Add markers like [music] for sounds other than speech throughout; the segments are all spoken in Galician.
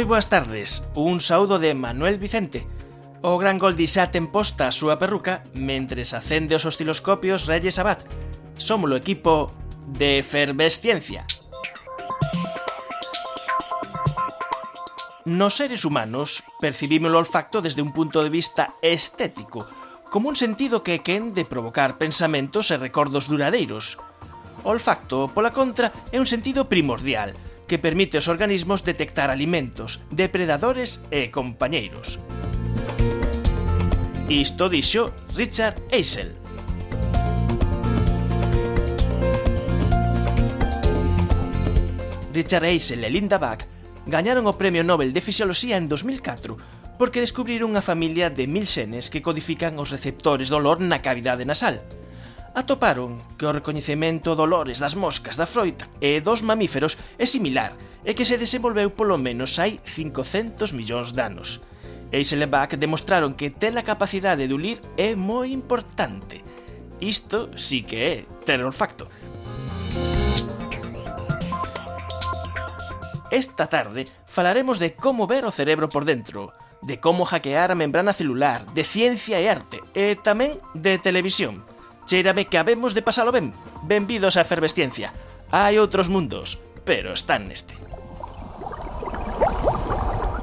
Moi boas tardes, un saúdo de Manuel Vicente. O gran gol de Isat emposta a súa perruca mentres acende os osciloscopios Reyes Abad. Somos o equipo de efervesciencia. Nos seres humanos percibimos o olfacto desde un punto de vista estético, como un sentido que quen de provocar pensamentos e recordos duradeiros. O olfacto, pola contra, é un sentido primordial – que permite aos organismos detectar alimentos, depredadores e compañeiros. Isto dixo Richard Eisel. Richard Eisel e Linda Bach gañaron o Premio Nobel de Fisioloxía en 2004 porque descubriron unha familia de mil xenes que codifican os receptores do olor na cavidade nasal atoparon que o recoñecemento do olores das moscas da froita e dos mamíferos é similar e que se desenvolveu polo menos hai 500 millóns de anos. Eisel e Bach demostraron que ter a capacidade de ulir é moi importante. Isto sí que é ter olfacto. Esta tarde falaremos de como ver o cerebro por dentro, de como hackear a membrana celular, de ciencia e arte, e tamén de televisión. Cheirame que habemos de pasalo ben. Benvidos á efervesciencia. Hai outros mundos, pero están neste.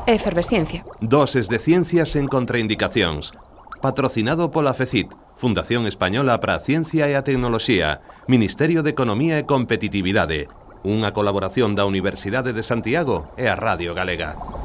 Efervesciencia. Doses de ciencias en contraindicacións. Patrocinado pola FECIT, Fundación Española para a Ciencia e a Tecnoloxía, Ministerio de Economía e Competitividade, unha colaboración da Universidade de Santiago e a Radio Galega.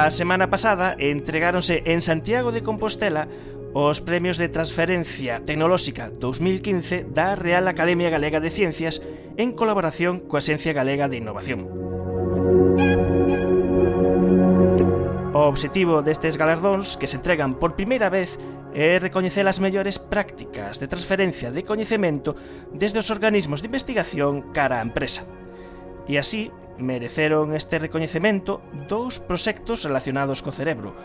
A semana pasada entregáronse en Santiago de Compostela os Premios de Transferencia Tecnolóxica 2015 da Real Academia Galega de Ciencias en colaboración coa Xencia Galega de Innovación. O obxectivo destes galardóns que se entregan por primeira vez é recoñecer as mellores prácticas de transferencia de coñecemento desde os organismos de investigación cara á empresa. E así mereceron este recoñecemento dous proxectos relacionados co cerebro,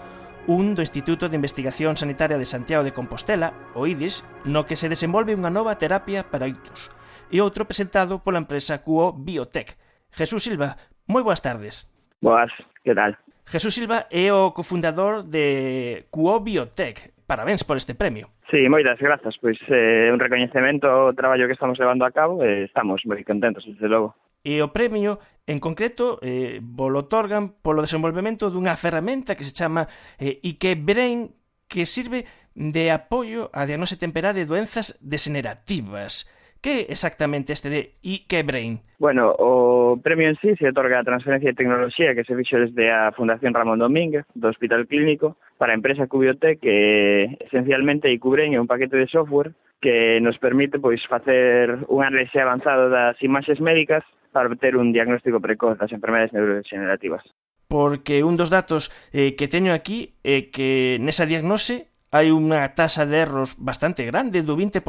un do Instituto de Investigación Sanitaria de Santiago de Compostela, o IDIS, no que se desenvolve unha nova terapia para ictus, e outro presentado pola empresa QO Biotech. Jesús Silva, moi boas tardes. Boas, que tal? Jesús Silva é o cofundador de QO Biotech. Parabéns por este premio. Sí, moitas grazas. Pois é eh, un recoñecemento ao traballo que estamos levando a cabo e eh, estamos moi contentos, desde logo. E o premio, en concreto, eh, bolo otorgan polo desenvolvemento dunha ferramenta que se chama eh, IKE Brain que sirve de apoio á diagnose temperá de doenzas degenerativas. Que exactamente este de IKE Brain? Bueno, o premio en sí se otorga a transferencia de tecnoloxía que se fixo desde a Fundación Ramón Domínguez do Hospital Clínico para a empresa Cubiotec que esencialmente IQ Brain é un paquete de software que nos permite pois facer un análise avanzado das imaxes médicas para obter un diagnóstico precoz das enfermedades neurodegenerativas. Porque un dos datos eh, que teño aquí é eh, que nesa diagnose hai unha tasa de erros bastante grande, do 20%,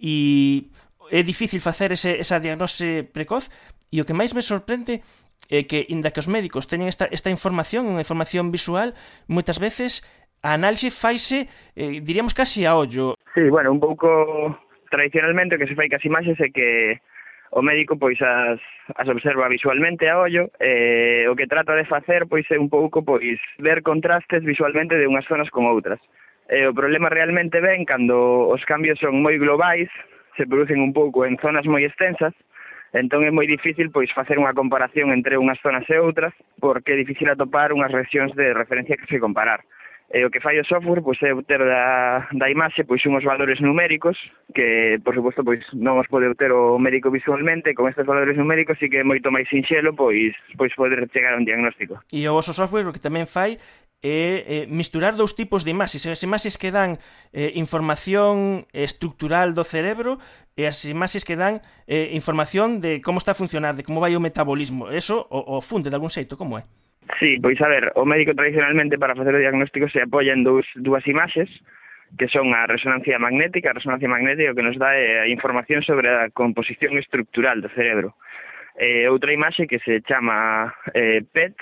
e é difícil facer ese, esa diagnose precoz, e o que máis me sorprende é que, inda que os médicos teñen esta, esta información, unha información visual, moitas veces a análise faise, eh, diríamos, casi a ollo. Sí, bueno, un pouco tradicionalmente o que se fai cas imaxes é que o médico pois as, as observa visualmente a ollo e eh, o que trata de facer pois é un pouco pois ver contrastes visualmente de unhas zonas con outras. E eh, o problema realmente ven cando os cambios son moi globais, se producen un pouco en zonas moi extensas, entón é moi difícil pois facer unha comparación entre unhas zonas e outras porque é difícil atopar unhas regións de referencia que se comparar. E o que fai o software pois, é obter da, da imaxe pois unhos valores numéricos que, por suposto, pois non os pode obter o médico visualmente. Con estes valores numéricos e que é moito máis sinxelo pois, pois poder chegar a un diagnóstico. E o vosso software o que tamén fai é, é misturar dous tipos de imaxes. As imaxes que dan eh, información estructural do cerebro e as imaxes que dan eh, información de como está a funcionar, de como vai o metabolismo. Eso o, o funde de algún xeito, como é? Sí, pois a ver, o médico tradicionalmente para facer o diagnóstico se apoia en dous, dúas imaxes que son a resonancia magnética, a resonancia magnética que nos dá é a información sobre a composición estructural do cerebro. Eh, outra imaxe que se chama eh, PET,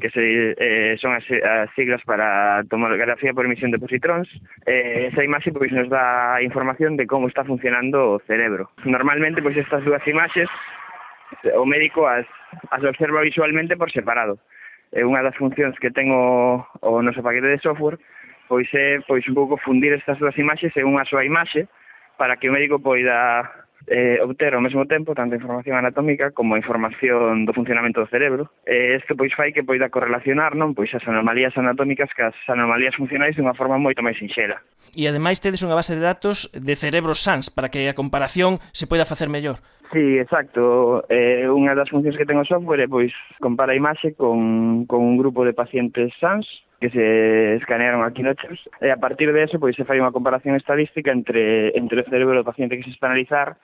que se, eh, son as, as siglas para tomografía por emisión de positróns. Eh, esa imaxe pois nos dá información de como está funcionando o cerebro. Normalmente pois estas dúas imaxes o médico as, as observa visualmente por separado é unha das funcións que ten o, o noso paquete de software pois é pois un pouco fundir estas dúas imaxes en unha soa imaxe para que o médico poida eh, obter ao mesmo tempo tanto información anatómica como información do funcionamento do cerebro. Eh, isto pois fai que poida correlacionar non pois as anomalías anatómicas cas anomalías funcionais dunha forma moito máis sinxela. E ademais tedes unha base de datos de cerebros sans para que a comparación se poida facer mellor. Sí, exacto. Eh, unha das funcións que ten o software é pois compara a imaxe con, con un grupo de pacientes sans que se escanearon aquí noches e eh, a partir de eso pois se fai unha comparación estadística entre entre o cerebro do paciente que se está a analizar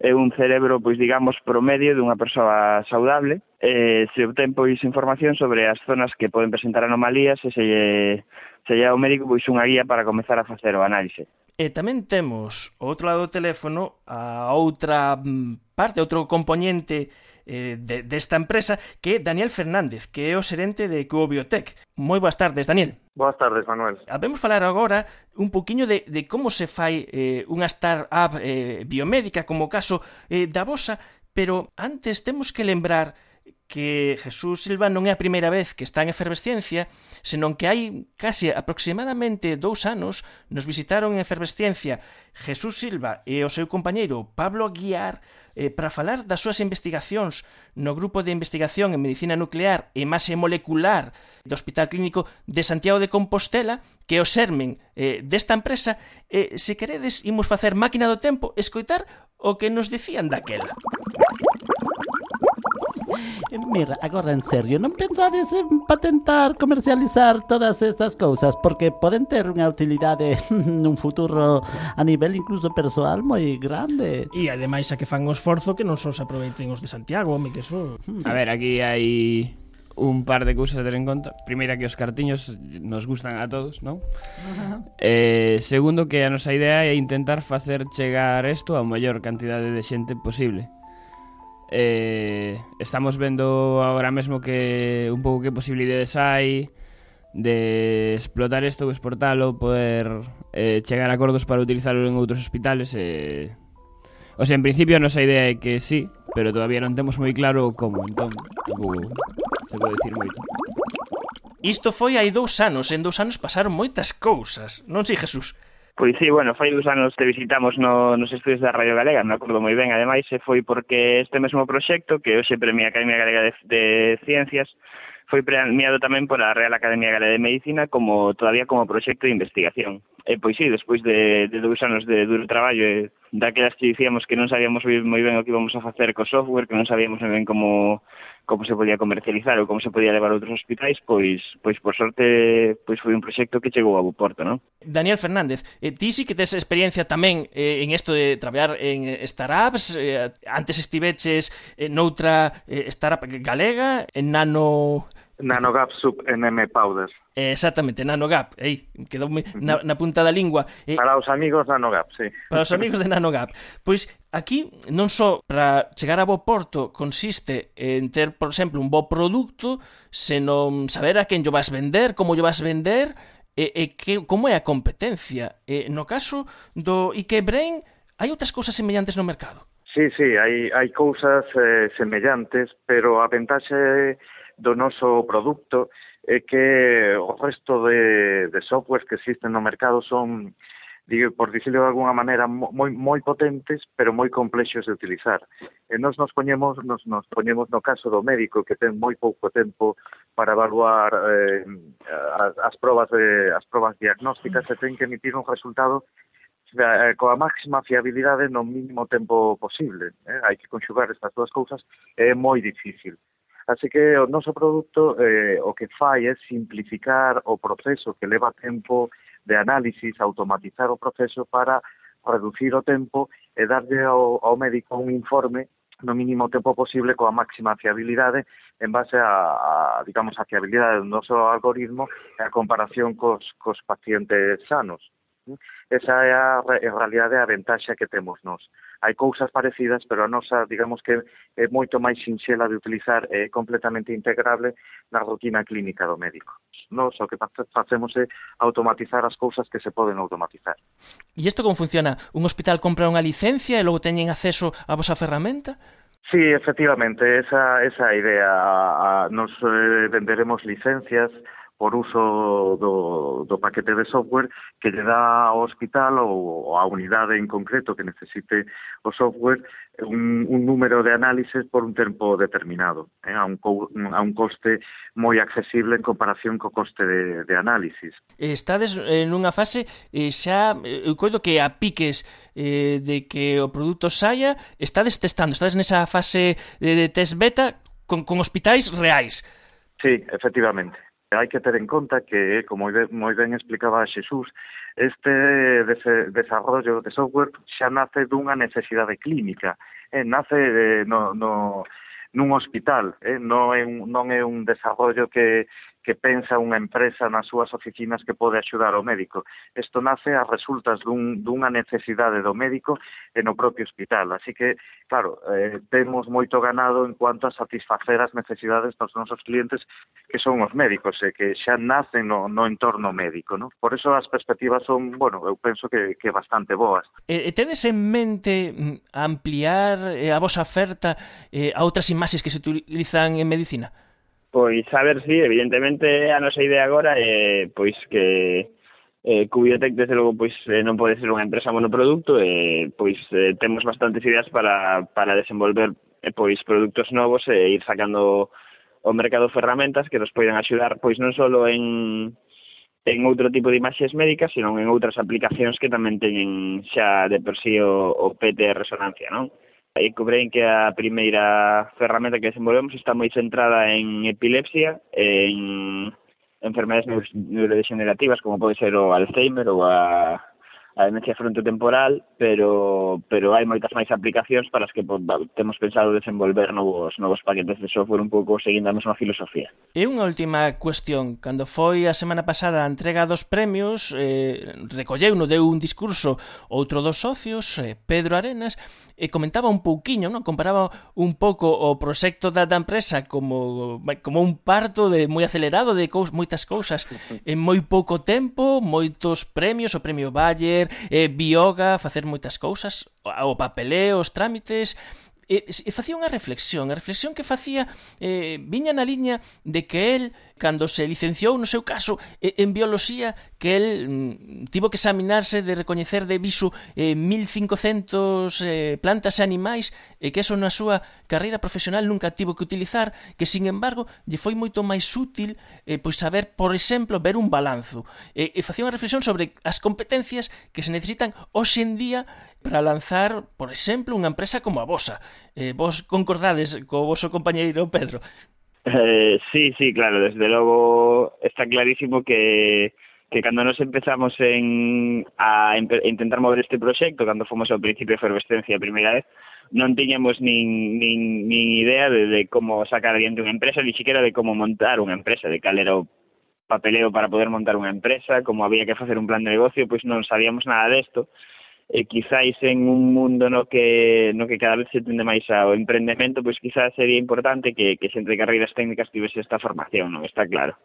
é un cerebro, pois digamos, promedio dunha persoa saudable, e eh, se obtén pois información sobre as zonas que poden presentar anomalías e se lle, se lle ao médico pois unha guía para comezar a facer o análise. E tamén temos, ao outro lado do teléfono, a outra mm, parte, outro componente eh, de, desta de empresa, que é Daniel Fernández, que é o xerente de Cuobiotec. Moi boas tardes, Daniel. Boas tardes, Manuel. Habemos falar agora un poquinho de, de como se fai eh, unha startup eh, biomédica, como o caso eh, da vosa, pero antes temos que lembrar que Jesús Silva non é a primeira vez que está en efervesciencia, senón que hai case aproximadamente dous anos nos visitaron en efervesciencia Jesús Silva e o seu compañeiro Pablo Aguiar eh, para falar das súas investigacións no grupo de investigación en medicina nuclear e mase molecular do Hospital Clínico de Santiago de Compostela, que é o sermen eh, desta empresa, e eh, se queredes imos facer máquina do tempo escoitar o que nos dicían daquela. [laughs] Mira, agora en serio, non pensades en patentar, comercializar todas estas cousas porque poden ter unha utilidade nun [laughs] futuro a nivel incluso persoal moi grande. E ademais a que fan o esforzo que non só se aproveiten os de Santiago, home, que eso... Hmm. A ver, aquí hai un par de cousas a ter en conta. Primeira que os cartiños nos gustan a todos, non? Eh, segundo que a nosa idea é intentar facer chegar isto a maior cantidade de xente posible eh, estamos vendo agora mesmo que un pouco que posibilidades hai de explotar isto, exportalo, poder eh, chegar a acordos para utilizarlo en outros hospitales e eh, O sea, en principio a nosa idea é que sí, pero todavía non temos moi claro como, entón tampouco se pode decir moito. Isto foi hai dous anos, en dous anos pasaron moitas cousas, non si, Jesús? Pois sí, bueno, fai uns anos te visitamos no, nos estudios da Radio Galega, me acordo moi ben, ademais, e foi porque este mesmo proxecto, que hoxe premia a Academia Galega de, de Ciencias, foi premiado tamén pola Real Academia Galega de Medicina como todavía como proxecto de investigación. E pois sí, despois de, de dous anos de duro traballo, e daquelas que dicíamos que non sabíamos moi ben o que íbamos a facer co software, que non sabíamos moi ben como como se podía comercializar ou como se podía levar a outros hospitais, pois, pois por sorte pois foi un proxecto que chegou a bo porto, non? Daniel Fernández, eh, ti sí que tes experiencia tamén eh, en isto de traballar en startups, eh, antes estiveches eh, noutra eh, startup galega, en Nano... Nanogaps Sub NM Powder. Eh, exactamente, NanoGap, aí, quedoume na, na punta da lingua. Eh, para os amigos da NanoGap, sí. Para os amigos de NanoGap. Pois aquí non só para chegar a bo porto consiste en ter, por exemplo, un bo produto, senón saber a quen yo vas vender, como yo vas vender, e, e que, como é a competencia. E, no caso do Ike Brain, hai outras cousas semellantes no mercado. Sí, sí, hai, hai cousas eh, semellantes, pero a ventaxe do noso produto é que o resto de, de softwares que existen no mercado son digo, por dicirlo de alguna maneira, moi, moi potentes, pero moi complexos de utilizar. E nos nos poñemos, nos, nos poñemos no caso do médico que ten moi pouco tempo para evaluar eh, as, as, probas de, as probas diagnósticas e ten que emitir un resultado eh, coa máxima fiabilidade no mínimo tempo posible. Eh? Hai que conxugar estas dúas cousas, é moi difícil. Así que o noso produto eh, o que fai é simplificar o proceso que leva tempo de análisis, automatizar o proceso para reducir o tempo e darlle ao, ao médico un informe no mínimo tempo posible coa máxima fiabilidade en base a, a digamos, a fiabilidade do noso algoritmo e a comparación cos, cos pacientes sanos. Esa é a, en realidade a ventaxa que temos nós. Hai cousas parecidas, pero a nosa, digamos que é moito máis sinxela de utilizar, é completamente integrable na rutina clínica do médico. Nós o que facemos é automatizar as cousas que se poden automatizar. E isto como funciona? Un hospital compra unha licencia e logo teñen acceso a vosa ferramenta? Sí, efectivamente, esa, esa idea. A, a, nos eh, venderemos licencias, por uso do, do paquete de software que lle dá ao hospital ou, á unidade en concreto que necesite o software un, un número de análises por un tempo determinado, eh, a, un co, a un coste moi accesible en comparación co coste de, de análisis. Estades en nunha fase eh, xa, eh, eu coido que a piques eh, de que o produto saia, estades testando, estades nesa fase de, de test beta con, con hospitais reais. Sí, efectivamente. Hai que ter en conta que, como moi ben explicaba Xesús, este desarrollo de software xa nace dunha necesidade clínica, eh, nace de, no, no, nun hospital, eh, non, é un, non é un desarrollo que que pensa unha empresa nas súas oficinas que pode axudar ao médico. Isto nace a resultas dun, dunha necesidade do médico e no propio hospital. Así que, claro, eh, temos moito ganado en cuanto a satisfacer as necesidades dos nosos clientes que son os médicos e que xa nacen no, no entorno médico. No? Por eso as perspectivas son, bueno, eu penso que, que bastante boas. E, tedes en mente mm, ampliar eh, a vosa oferta eh, a outras imaxes que se utilizan en medicina? Pois a ver si, sí, evidentemente a nosa idea agora é pois que eh, Cubiotec desde logo pois eh, non pode ser unha empresa monoproducto e eh, pois eh, temos bastantes ideas para, para desenvolver eh, pois produtos novos e eh, ir sacando o mercado ferramentas que nos poidan axudar pois non só en en outro tipo de imaxes médicas, senón en outras aplicacións que tamén teñen xa de per sí o, o PT resonancia, non? E cobrei que a primeira ferramenta que desenvolvemos está moi centrada en epilepsia, en enfermedades neurodegenerativas como pode ser o Alzheimer ou a a demencia frontotemporal, pero pero hai moitas máis aplicacións para as que pues, temos pensado desenvolver novos novos paquetes de software un pouco seguindo a mesma filosofía. E unha última cuestión, cando foi a semana pasada a entrega dos premios, eh, recolleu no deu un discurso outro dos socios, eh, Pedro Arenas, e comentaba un pouquiño, non? comparaba un pouco o proxecto da, da empresa como, como un parto de moi acelerado de cous, moitas cousas [laughs] en moi pouco tempo, moitos premios, o Premio Valle, ser eh, bioga, facer moitas cousas, o papeleo, os trámites, Eh, e, e eh, facía unha reflexión, a reflexión que facía eh, viña na liña de que el, cando se licenciou, no seu caso, eh, en bioloxía, que el mm, tivo que examinarse de recoñecer de visu eh, 1500 eh, plantas e animais, e eh, que eso na súa carreira profesional nunca tivo que utilizar, que, sin embargo, lle foi moito máis útil eh, pois saber, por exemplo, ver un balanzo. E, eh, e facía unha reflexión sobre as competencias que se necesitan hoxe en día para lanzar, por exemplo, unha empresa como a vosa. Eh, vos concordades co voso compañeiro Pedro? Eh, sí, sí, claro, desde logo está clarísimo que que cando nos empezamos en a intentar mover este proxecto, cando fomos ao principio de efervescencia a primeira vez, non tiñamos nin, nin, nin idea de, de como sacar adiante unha empresa, ni siquiera de como montar unha empresa, de cal era o papeleo para poder montar unha empresa, como había que facer un plan de negocio, pois non sabíamos nada desto. De e quizáis en un mundo no que no que cada vez se tende máis ao emprendemento, pois quizás sería importante que, que xente de carreiras técnicas tivese esta formación, non está claro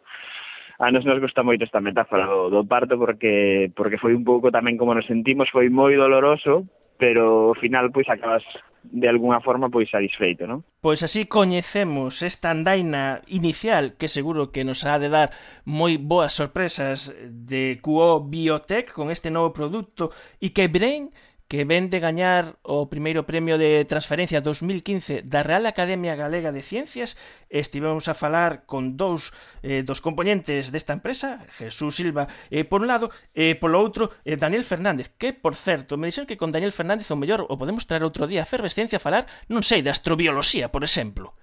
a nos nos gusta moito esta metáfora do, do parto porque porque foi un pouco tamén como nos sentimos, foi moi doloroso, pero ao final pois acabas de alguna forma pois satisfeito, non? Pois así coñecemos esta andaina inicial que seguro que nos ha de dar moi boas sorpresas de QO Biotech con este novo produto e que Brain que ven de gañar o primeiro premio de transferencia 2015 da Real Academia Galega de Ciencias, estivemos a falar con dous eh, dos componentes desta empresa, Jesús Silva eh, por un lado, e eh, polo outro eh, Daniel Fernández, que por certo, me dixeron que con Daniel Fernández o mellor o podemos traer outro día a Fervescencia a falar, non sei, de astrobioloxía, por exemplo.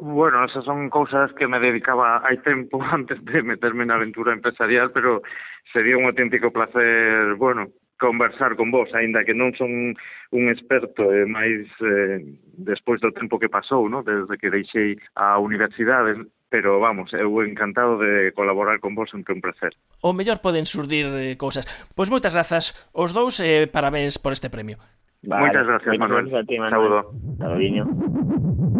Bueno, esas son cousas que me dedicaba hai tempo [laughs] antes de meterme na aventura empresarial, pero sería un auténtico placer, bueno, conversar con vos, aínda que non son un experto e máis eh, despois do tempo que pasou, no? desde que deixei a universidade, pero vamos, eu encantado de colaborar con vos, sempre un placer. O mellor poden surdir eh, cousas. Pois moitas grazas os dous e eh, parabéns por este premio. Vale, moitas gracias, Manuel. Gracias a ti, Manuel. Saúdo.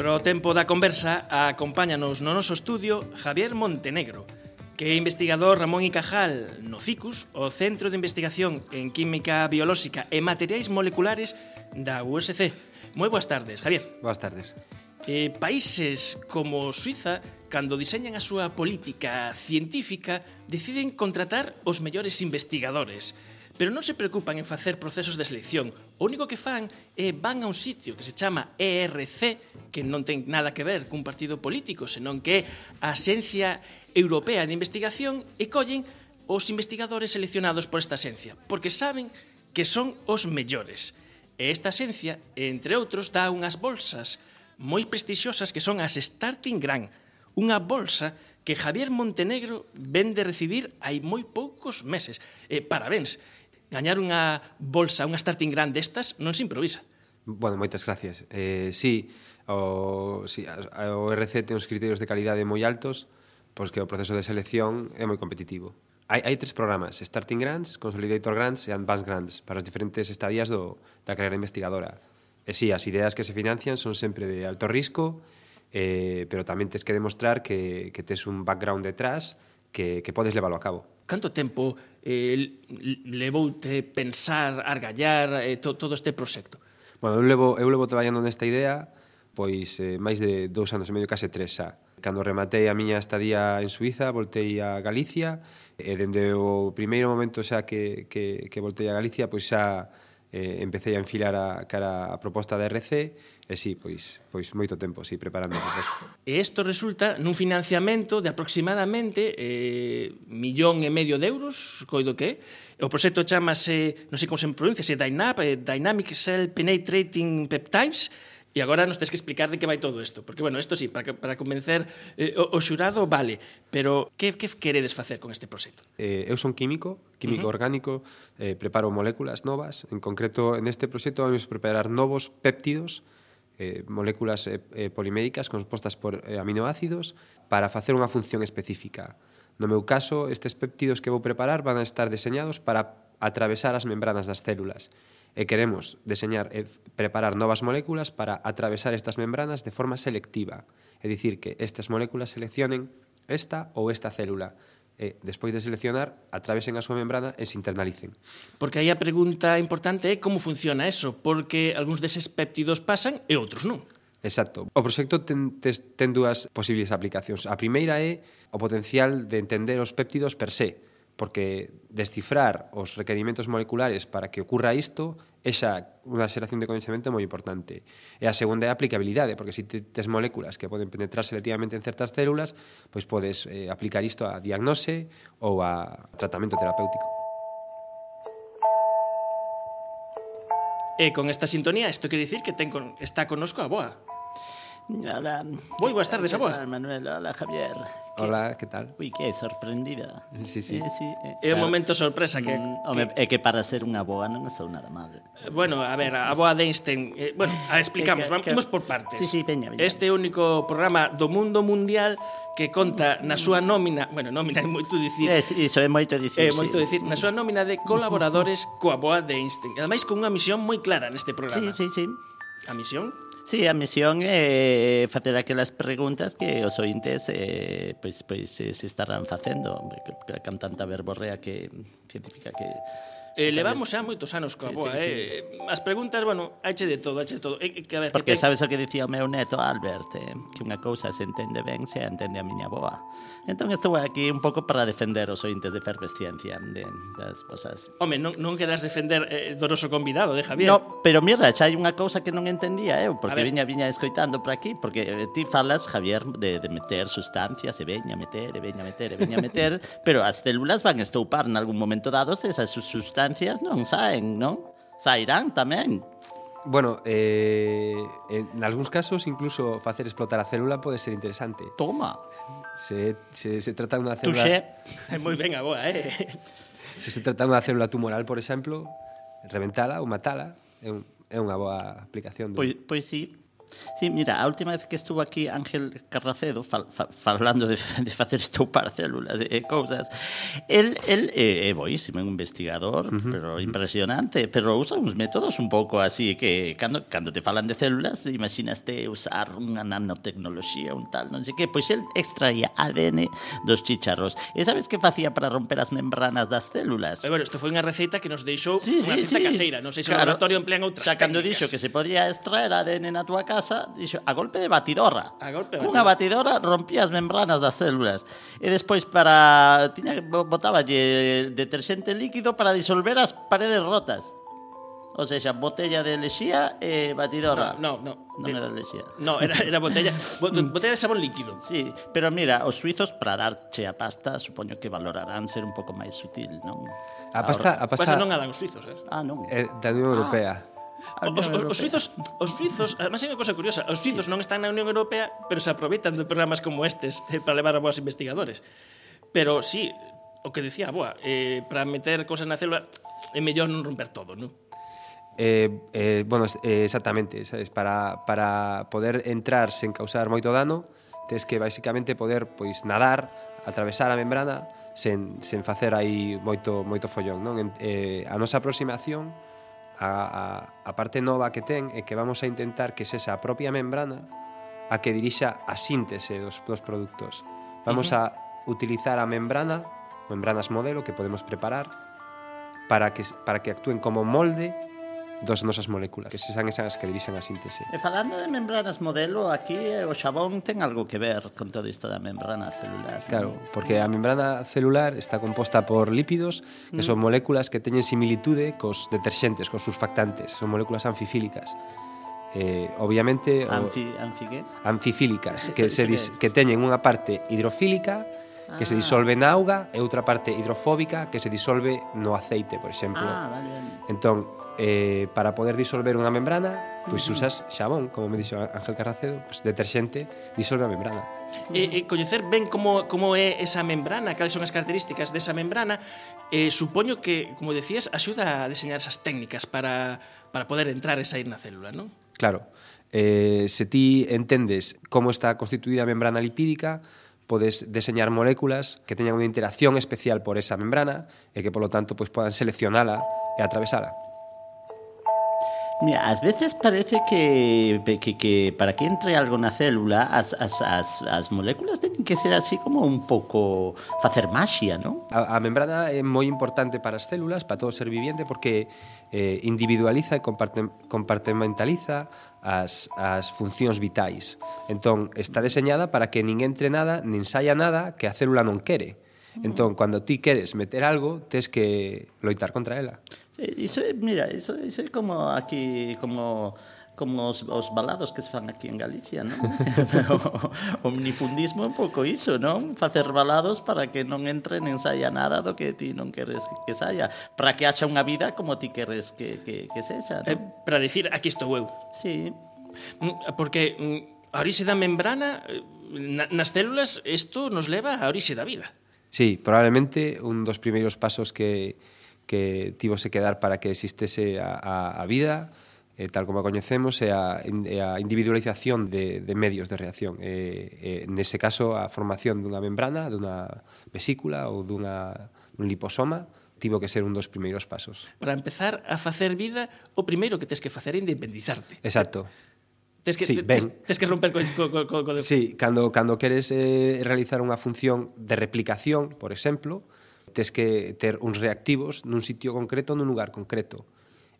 Para o tempo da conversa acompáñanos no noso estudio Javier Montenegro, que é investigador Ramón y Cajal no CICUS, o Centro de Investigación en Química Biolóxica e Materiais Moleculares da USC. Moi boas tardes, Javier. Boas tardes. Eh, países como Suiza, cando diseñan a súa política científica, deciden contratar os mellores investigadores pero non se preocupan en facer procesos de selección. O único que fan é van a un sitio que se chama ERC, que non ten nada que ver cun partido político, senón que é a Axencia Europea de Investigación e collen os investigadores seleccionados por esta axencia, porque saben que son os mellores. E esta axencia, entre outros, dá unhas bolsas moi prestixiosas que son as Starting Grant, unha bolsa que Javier Montenegro ven de recibir hai moi poucos meses. Eh, parabéns gañar unha bolsa, unha starting grant destas non se improvisa. Bueno, moitas gracias. Eh, sí, o, sí, o RC ten uns criterios de calidade moi altos, pois que o proceso de selección é moi competitivo. Hai, hai tres programas, Starting Grants, Consolidator Grants e Advanced Grants, para as diferentes estadías do, da carreira investigadora. E sí, as ideas que se financian son sempre de alto risco, eh, pero tamén tens que demostrar que, que tes un background detrás que, que podes leválo a cabo canto tempo eh, levoute pensar, argallar eh, to, todo este proxecto? Bueno, eu levo, eu levo traballando nesta idea pois eh, máis de dous anos e medio, case tres xa. Cando rematei a miña estadía en Suiza, voltei a Galicia, e dende o primeiro momento xa que, que, que voltei a Galicia, pois xa eh, empecé a enfilar a cara a proposta da RC, E sí, pois, pois moito tempo, sí, preparando. E isto resulta nun financiamento de aproximadamente eh, millón e medio de euros, coido que O proxecto chamase, non sei como se pronuncia, se Dynap, eh, Dynamic Cell Penetrating Peptides, E agora nos tens que explicar de que vai todo isto, porque bueno, isto sí, para para convencer eh, o, o xurado vale, pero que que queredes facer con este proxecto? Eh, eu son químico, químico uh -huh. orgánico, eh preparo moléculas novas, en concreto en este proxecto vamos a preparar novos péptidos eh, moléculas eh, eh, poliméricas compostas por eh, aminoácidos para facer unha función específica. No meu caso, estes péptidos que vou preparar van a estar deseñados para atravesar as membranas das células. E queremos deseñar e preparar novas moléculas para atravesar estas membranas de forma selectiva, é dicir, que estas moléculas seleccionen esta ou esta célula e, despois de seleccionar, atravesen a súa membrana e se internalicen. Porque aí a pregunta importante é como funciona eso, porque algúns deses péptidos pasan e outros non. Exacto. O proxecto ten, ten dúas posibles aplicacións. A primeira é o potencial de entender os péptidos per se, porque descifrar os requerimentos moleculares para que ocurra isto é xa unha xeración de coñecemento moi importante. E a segunda é a aplicabilidade, porque se si tes moléculas que poden penetrar selectivamente en certas células, pois podes eh, aplicar isto a diagnose ou a tratamento terapéutico. E con esta sintonía, isto quere dicir que ten con, está conosco a Boa. Hola. Moi boas tardes, a Boa. Manuel, hola, Javier. Hola, que tal? Ui, que sorprendida. Sí, sí. Eh, sí eh. É un momento sorpresa que, mm, home, que... É que para ser unha boa non sou nada mal. Bueno, a ver, a boa de Einstein... Eh, bueno, a explicamos, que, que, vamos por partes. Sí, sí, peña, peña. Este único programa do mundo mundial que conta na súa nómina, bueno, nómina é moito dicir. É, iso é moito dicir. É moito sí. dicir, na súa nómina de colaboradores coa boa de Einstein. Ademais con unha misión moi clara neste programa. Sí, sí, sí. A misión Sí, a misión é eh, facer aquelas preguntas que os ointes eh, pois, pois se estarán facendo con tanta verborrea que científica que Eh, levamos xa moitos anos coa sí, boa, sí, eh. Sí. As preguntas, bueno, hache de todo, hache de todo. Eh, que, a ver, Porque que ten... sabes o que dicía o meu neto Albert, eh, que unha cousa se entende ben, se entende a miña boa. Entón estou aquí un pouco para defender os ointes de Fervesciencia de, das cosas. Home, non, non quedas defender eh, do noso convidado, de Javier. No, pero mira, xa hai unha cousa que non entendía eu, porque viña viña escoitando por aquí, porque eh, ti falas, Javier, de, de meter sustancias, e veña meter, e veña meter, e veña meter, [laughs] pero as células van estoupar en algún momento dado, esas sustancias non saen, non? Sairán tamén. Bueno, eh, en algúns casos incluso facer explotar a célula pode ser interesante. Toma. Se, se, se trata dunha célula... [laughs] Tuxé, moi ben agora, eh? Se [laughs] se trata dunha célula tumoral, por exemplo, reventala ou matala é, un, é unha boa aplicación. Do... Pois, pois sí, Sí, mira, a última vez que estuvo aquí Ángel Carracedo fal, fal, falando de, [laughs] de facer estoupar células e cousas, el, el é, eh, é eh, boísimo, é un investigador, uh -huh. pero impresionante, pero usa uns métodos un pouco así que cando, cando te falan de células, imaginaste usar unha nanotecnoloxía, un tal, non sei que, pois el extraía ADN dos chicharros. E sabes que facía para romper as membranas das células? Eh, bueno, isto foi unha receita que nos deixou sí, unha sí, receita sí. caseira, non sei se claro, o laboratorio emplean outras Xa cando dixo que se podía extraer ADN na tua casa, casa, dixo, a golpe de batidora. A golpe de Cunha batidora rompía as membranas das células. E despois para tiña botaballe deterxente líquido para disolver as paredes rotas. O sea, botella de lexía e eh, batidora. No, no, no. Non era lexía. No, era, era botella, [laughs] botella de sabón líquido. Sí, pero mira, os suizos para darche a pasta supoño que valorarán ser un pouco máis sutil, non? A pasta, a pasta... Pasa non a dan os suizos, eh? Ah, non. Eh, da Unión ah. Europea. Ah. Os, os, os suizos, os suizos, además hai unha cosa curiosa, os suizos non están na Unión Europea, pero se aproveitan de programas como estes eh, para levar a boas investigadores. Pero sí, o que dicía, boa, eh, para meter cosas na célula é mellor non romper todo, non? Eh, eh, bueno, eh, exactamente, sabes, para, para poder entrar sen causar moito dano, tes que basicamente poder pois nadar, atravesar a membrana sen, sen facer aí moito moito follón, non? Eh, a nosa aproximación a, a, a parte nova que ten é que vamos a intentar que sexa a propia membrana a que dirixa a síntese dos, dos produtos. Vamos uh -huh. a utilizar a membrana, membranas modelo que podemos preparar para que, para que actúen como molde das nosas moléculas, que son esas que dirixen a síntese. E falando de membranas modelo, aquí o xabón ten algo que ver con todo isto da membrana celular. Claro, non? porque a membrana celular está composta por lípidos, que mm. son moléculas que teñen similitude cos deterxentes, cos surfactantes, son moléculas anfifílicas. Eh, obviamente Anfi, anfi que? anfifílicas que se dis, que teñen unha parte hidrofílica que ah. se disolve na auga e outra parte hidrofóbica que se disolve no aceite, por exemplo. Ah, vale, vale. Entón, eh, para poder disolver unha membrana, pois pues usas xabón, como me dixo Ángel Carracedo, pois, pues deterxente disolve a membrana. E, e coñecer ben como, como é esa membrana, cales son as características desa membrana, eh, supoño que, como decías, axuda a deseñar esas técnicas para, para poder entrar e sair na célula, non? Claro. Eh, se ti entendes como está constituída a membrana lipídica, podes deseñar moléculas que teñan unha interacción especial por esa membrana e que, polo tanto, pois, podan seleccionala e atravesala. Mira, ás veces parece que, que, que para que entre algo na célula as, as, as, as moléculas teñen que ser así como un pouco facer maxia, non? A, a membrana é moi importante para as células, para todo ser viviente, porque eh, individualiza e comparte, compartimentaliza as, as funcións vitais. Entón, está deseñada para que nin entre nada, nin saia nada que a célula non quere. Entón, cando ti queres meter algo, tes que loitar contra ela. Iso é, mira, iso, iso é como aquí, como como os, os balados que se fan aquí en Galicia, non? [laughs] o, omnifundismo é un pouco iso, non? Facer balados para que non entre nen saia nada do que ti non queres que saia, para que haxa unha vida como ti queres que, que, que sexa, non? Eh, para dicir, aquí estou eu. Sí. Mm, porque mm, a orixe da membrana, eh, na, nas células, isto nos leva a orixe da vida. Sí, probablemente un dos primeiros pasos que, que tivose que dar para que existese a, a, a vida eh, tal como a coñecemos é a, é a individualización de, de medios de reacción eh, eh, nese caso a formación dunha membrana dunha vesícula ou dunha, dun liposoma tivo que ser un dos primeiros pasos. Para empezar a facer vida, o primeiro que tens que facer é independizarte. Exacto. Tes que, sí, tes, tes que romper co, co, co, co de... Sí, cando, cando queres eh, realizar unha función de replicación, por exemplo, tes que ter uns reactivos nun sitio concreto, nun lugar concreto.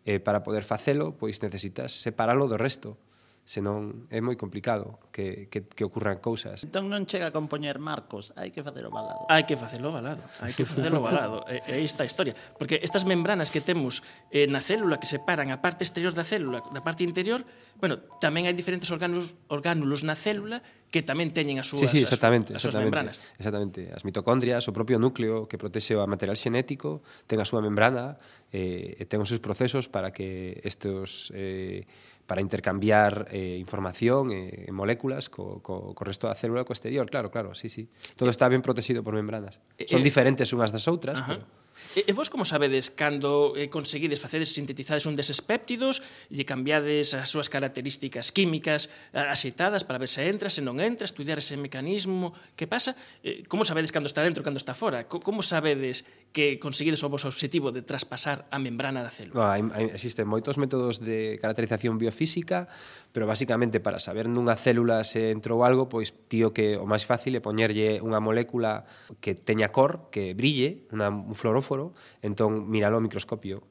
Eh, para poder facelo, pois necesitas separalo do resto senón é moi complicado que, que, que ocurran cousas. Entón non chega a compoñer marcos, hai que facelo balado. Hai que facelo balado, hai que facelo balado. [laughs] e, e esta historia, porque estas membranas que temos eh, na célula que separan a parte exterior da célula da parte interior, bueno, tamén hai diferentes orgánulos, orgánulos na célula que tamén teñen as súas, sí, sí, exactamente, as súas membranas. Exactamente, as mitocondrias, o propio núcleo que protexe o material xenético, ten a súa membrana eh, e ten os seus procesos para que estes eh, para intercambiar eh, información e eh, moléculas co, co, co resto da célula co exterior, claro, claro, sí, sí. Todo eh, está ben protegido por membranas. Eh, Son eh, diferentes unhas das outras, Ajá. pero E, e vos como sabedes cando eh, conseguides facedes sintetizades un deses péptidos e cambiades as súas características químicas axeitadas para ver se entra, se non entra, estudiar ese mecanismo, que pasa? Eh, como sabedes cando está dentro, cando está fora? Co, como sabedes que conseguides o vos obxectivo de traspasar a membrana da célula? Ah, existen moitos métodos de caracterización biofísica pero basicamente para saber nunha célula se entrou algo, pois tío que o máis fácil é poñerlle unha molécula que teña cor, que brille, una, un fluoróforo, entón míralo ao microscopio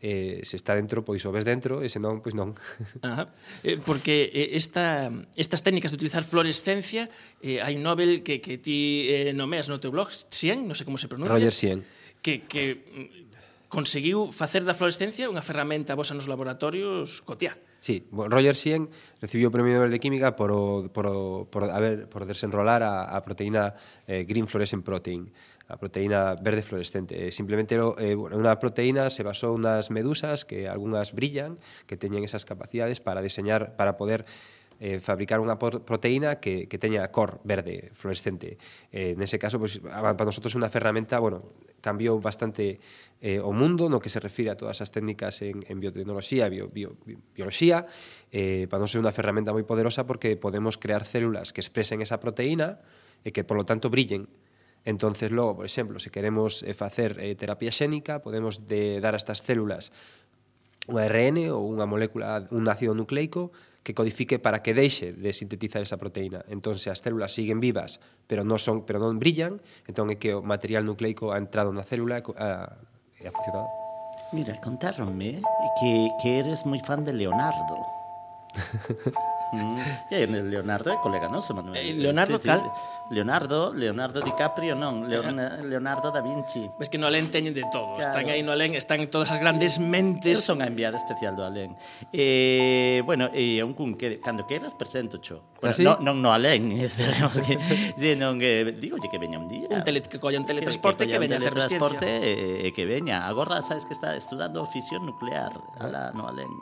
eh, se está dentro, pois o ves dentro, e se non, pois non. [laughs] Ajá. Eh, porque eh, esta, estas técnicas de utilizar fluorescencia, eh, hai un Nobel que, que ti eh, nomeas no teu blog, Sien, non sei como se pronuncia. Roger Sien. Que, que mm, conseguiu facer da fluorescencia unha ferramenta vosa nos laboratorios cotiá. Sí, Roger Sien recibiu o Premio Nobel de Química por, o, por, o, por, a ver, por desenrolar a, a proteína eh, Green Fluorescent Protein, a proteína verde fluorescente. Eh, simplemente eh, unha proteína se basou nas medusas que algunhas brillan, que teñen esas capacidades para diseñar, para poder eh, fabricar unha proteína que, que teña cor verde fluorescente. Eh, nese caso, pois, para nosotros é unha ferramenta, bueno, cambiou bastante eh, o mundo no que se refire a todas as técnicas en, en biotecnoloxía, bio, bio, bio, biología, eh, para nos é unha ferramenta moi poderosa porque podemos crear células que expresen esa proteína e que, por lo tanto, brillen. Entonces, logo, por exemplo, se queremos eh, facer eh, terapia xénica, podemos de, dar a estas células un ARN ou unha molécula, un ácido nucleico que codifique para que deixe de sintetizar esa proteína. Entón, se as células siguen vivas, pero non son, pero non brillan, entón é que o material nucleico ha entrado na célula a, ha funcionado. Mira, contáronme que, que eres moi fan de Leonardo. [laughs] Mm. Eh, e aí Leonardo é colega noso, Manuel. Eh, Leonardo sí, cal? Leonardo, Leonardo DiCaprio non, Leonardo da Vinci. Ves que no Alén teñen de todo, claro. están aí no Alén, están todas as grandes mentes. Eu son a enviada especial do Alén. Eh, bueno, e eh, un cun que cando queiras presento cho. ¿Ah, bueno, Así? no, non no Alén, [laughs] esperemos que si non eh, digo que veña un día. Un tele, que colla un teletransporte que, que, que veña a hacer ciencia. E eh, eh, que veña. Agora sabes que está estudando fisión nuclear, ala no Alén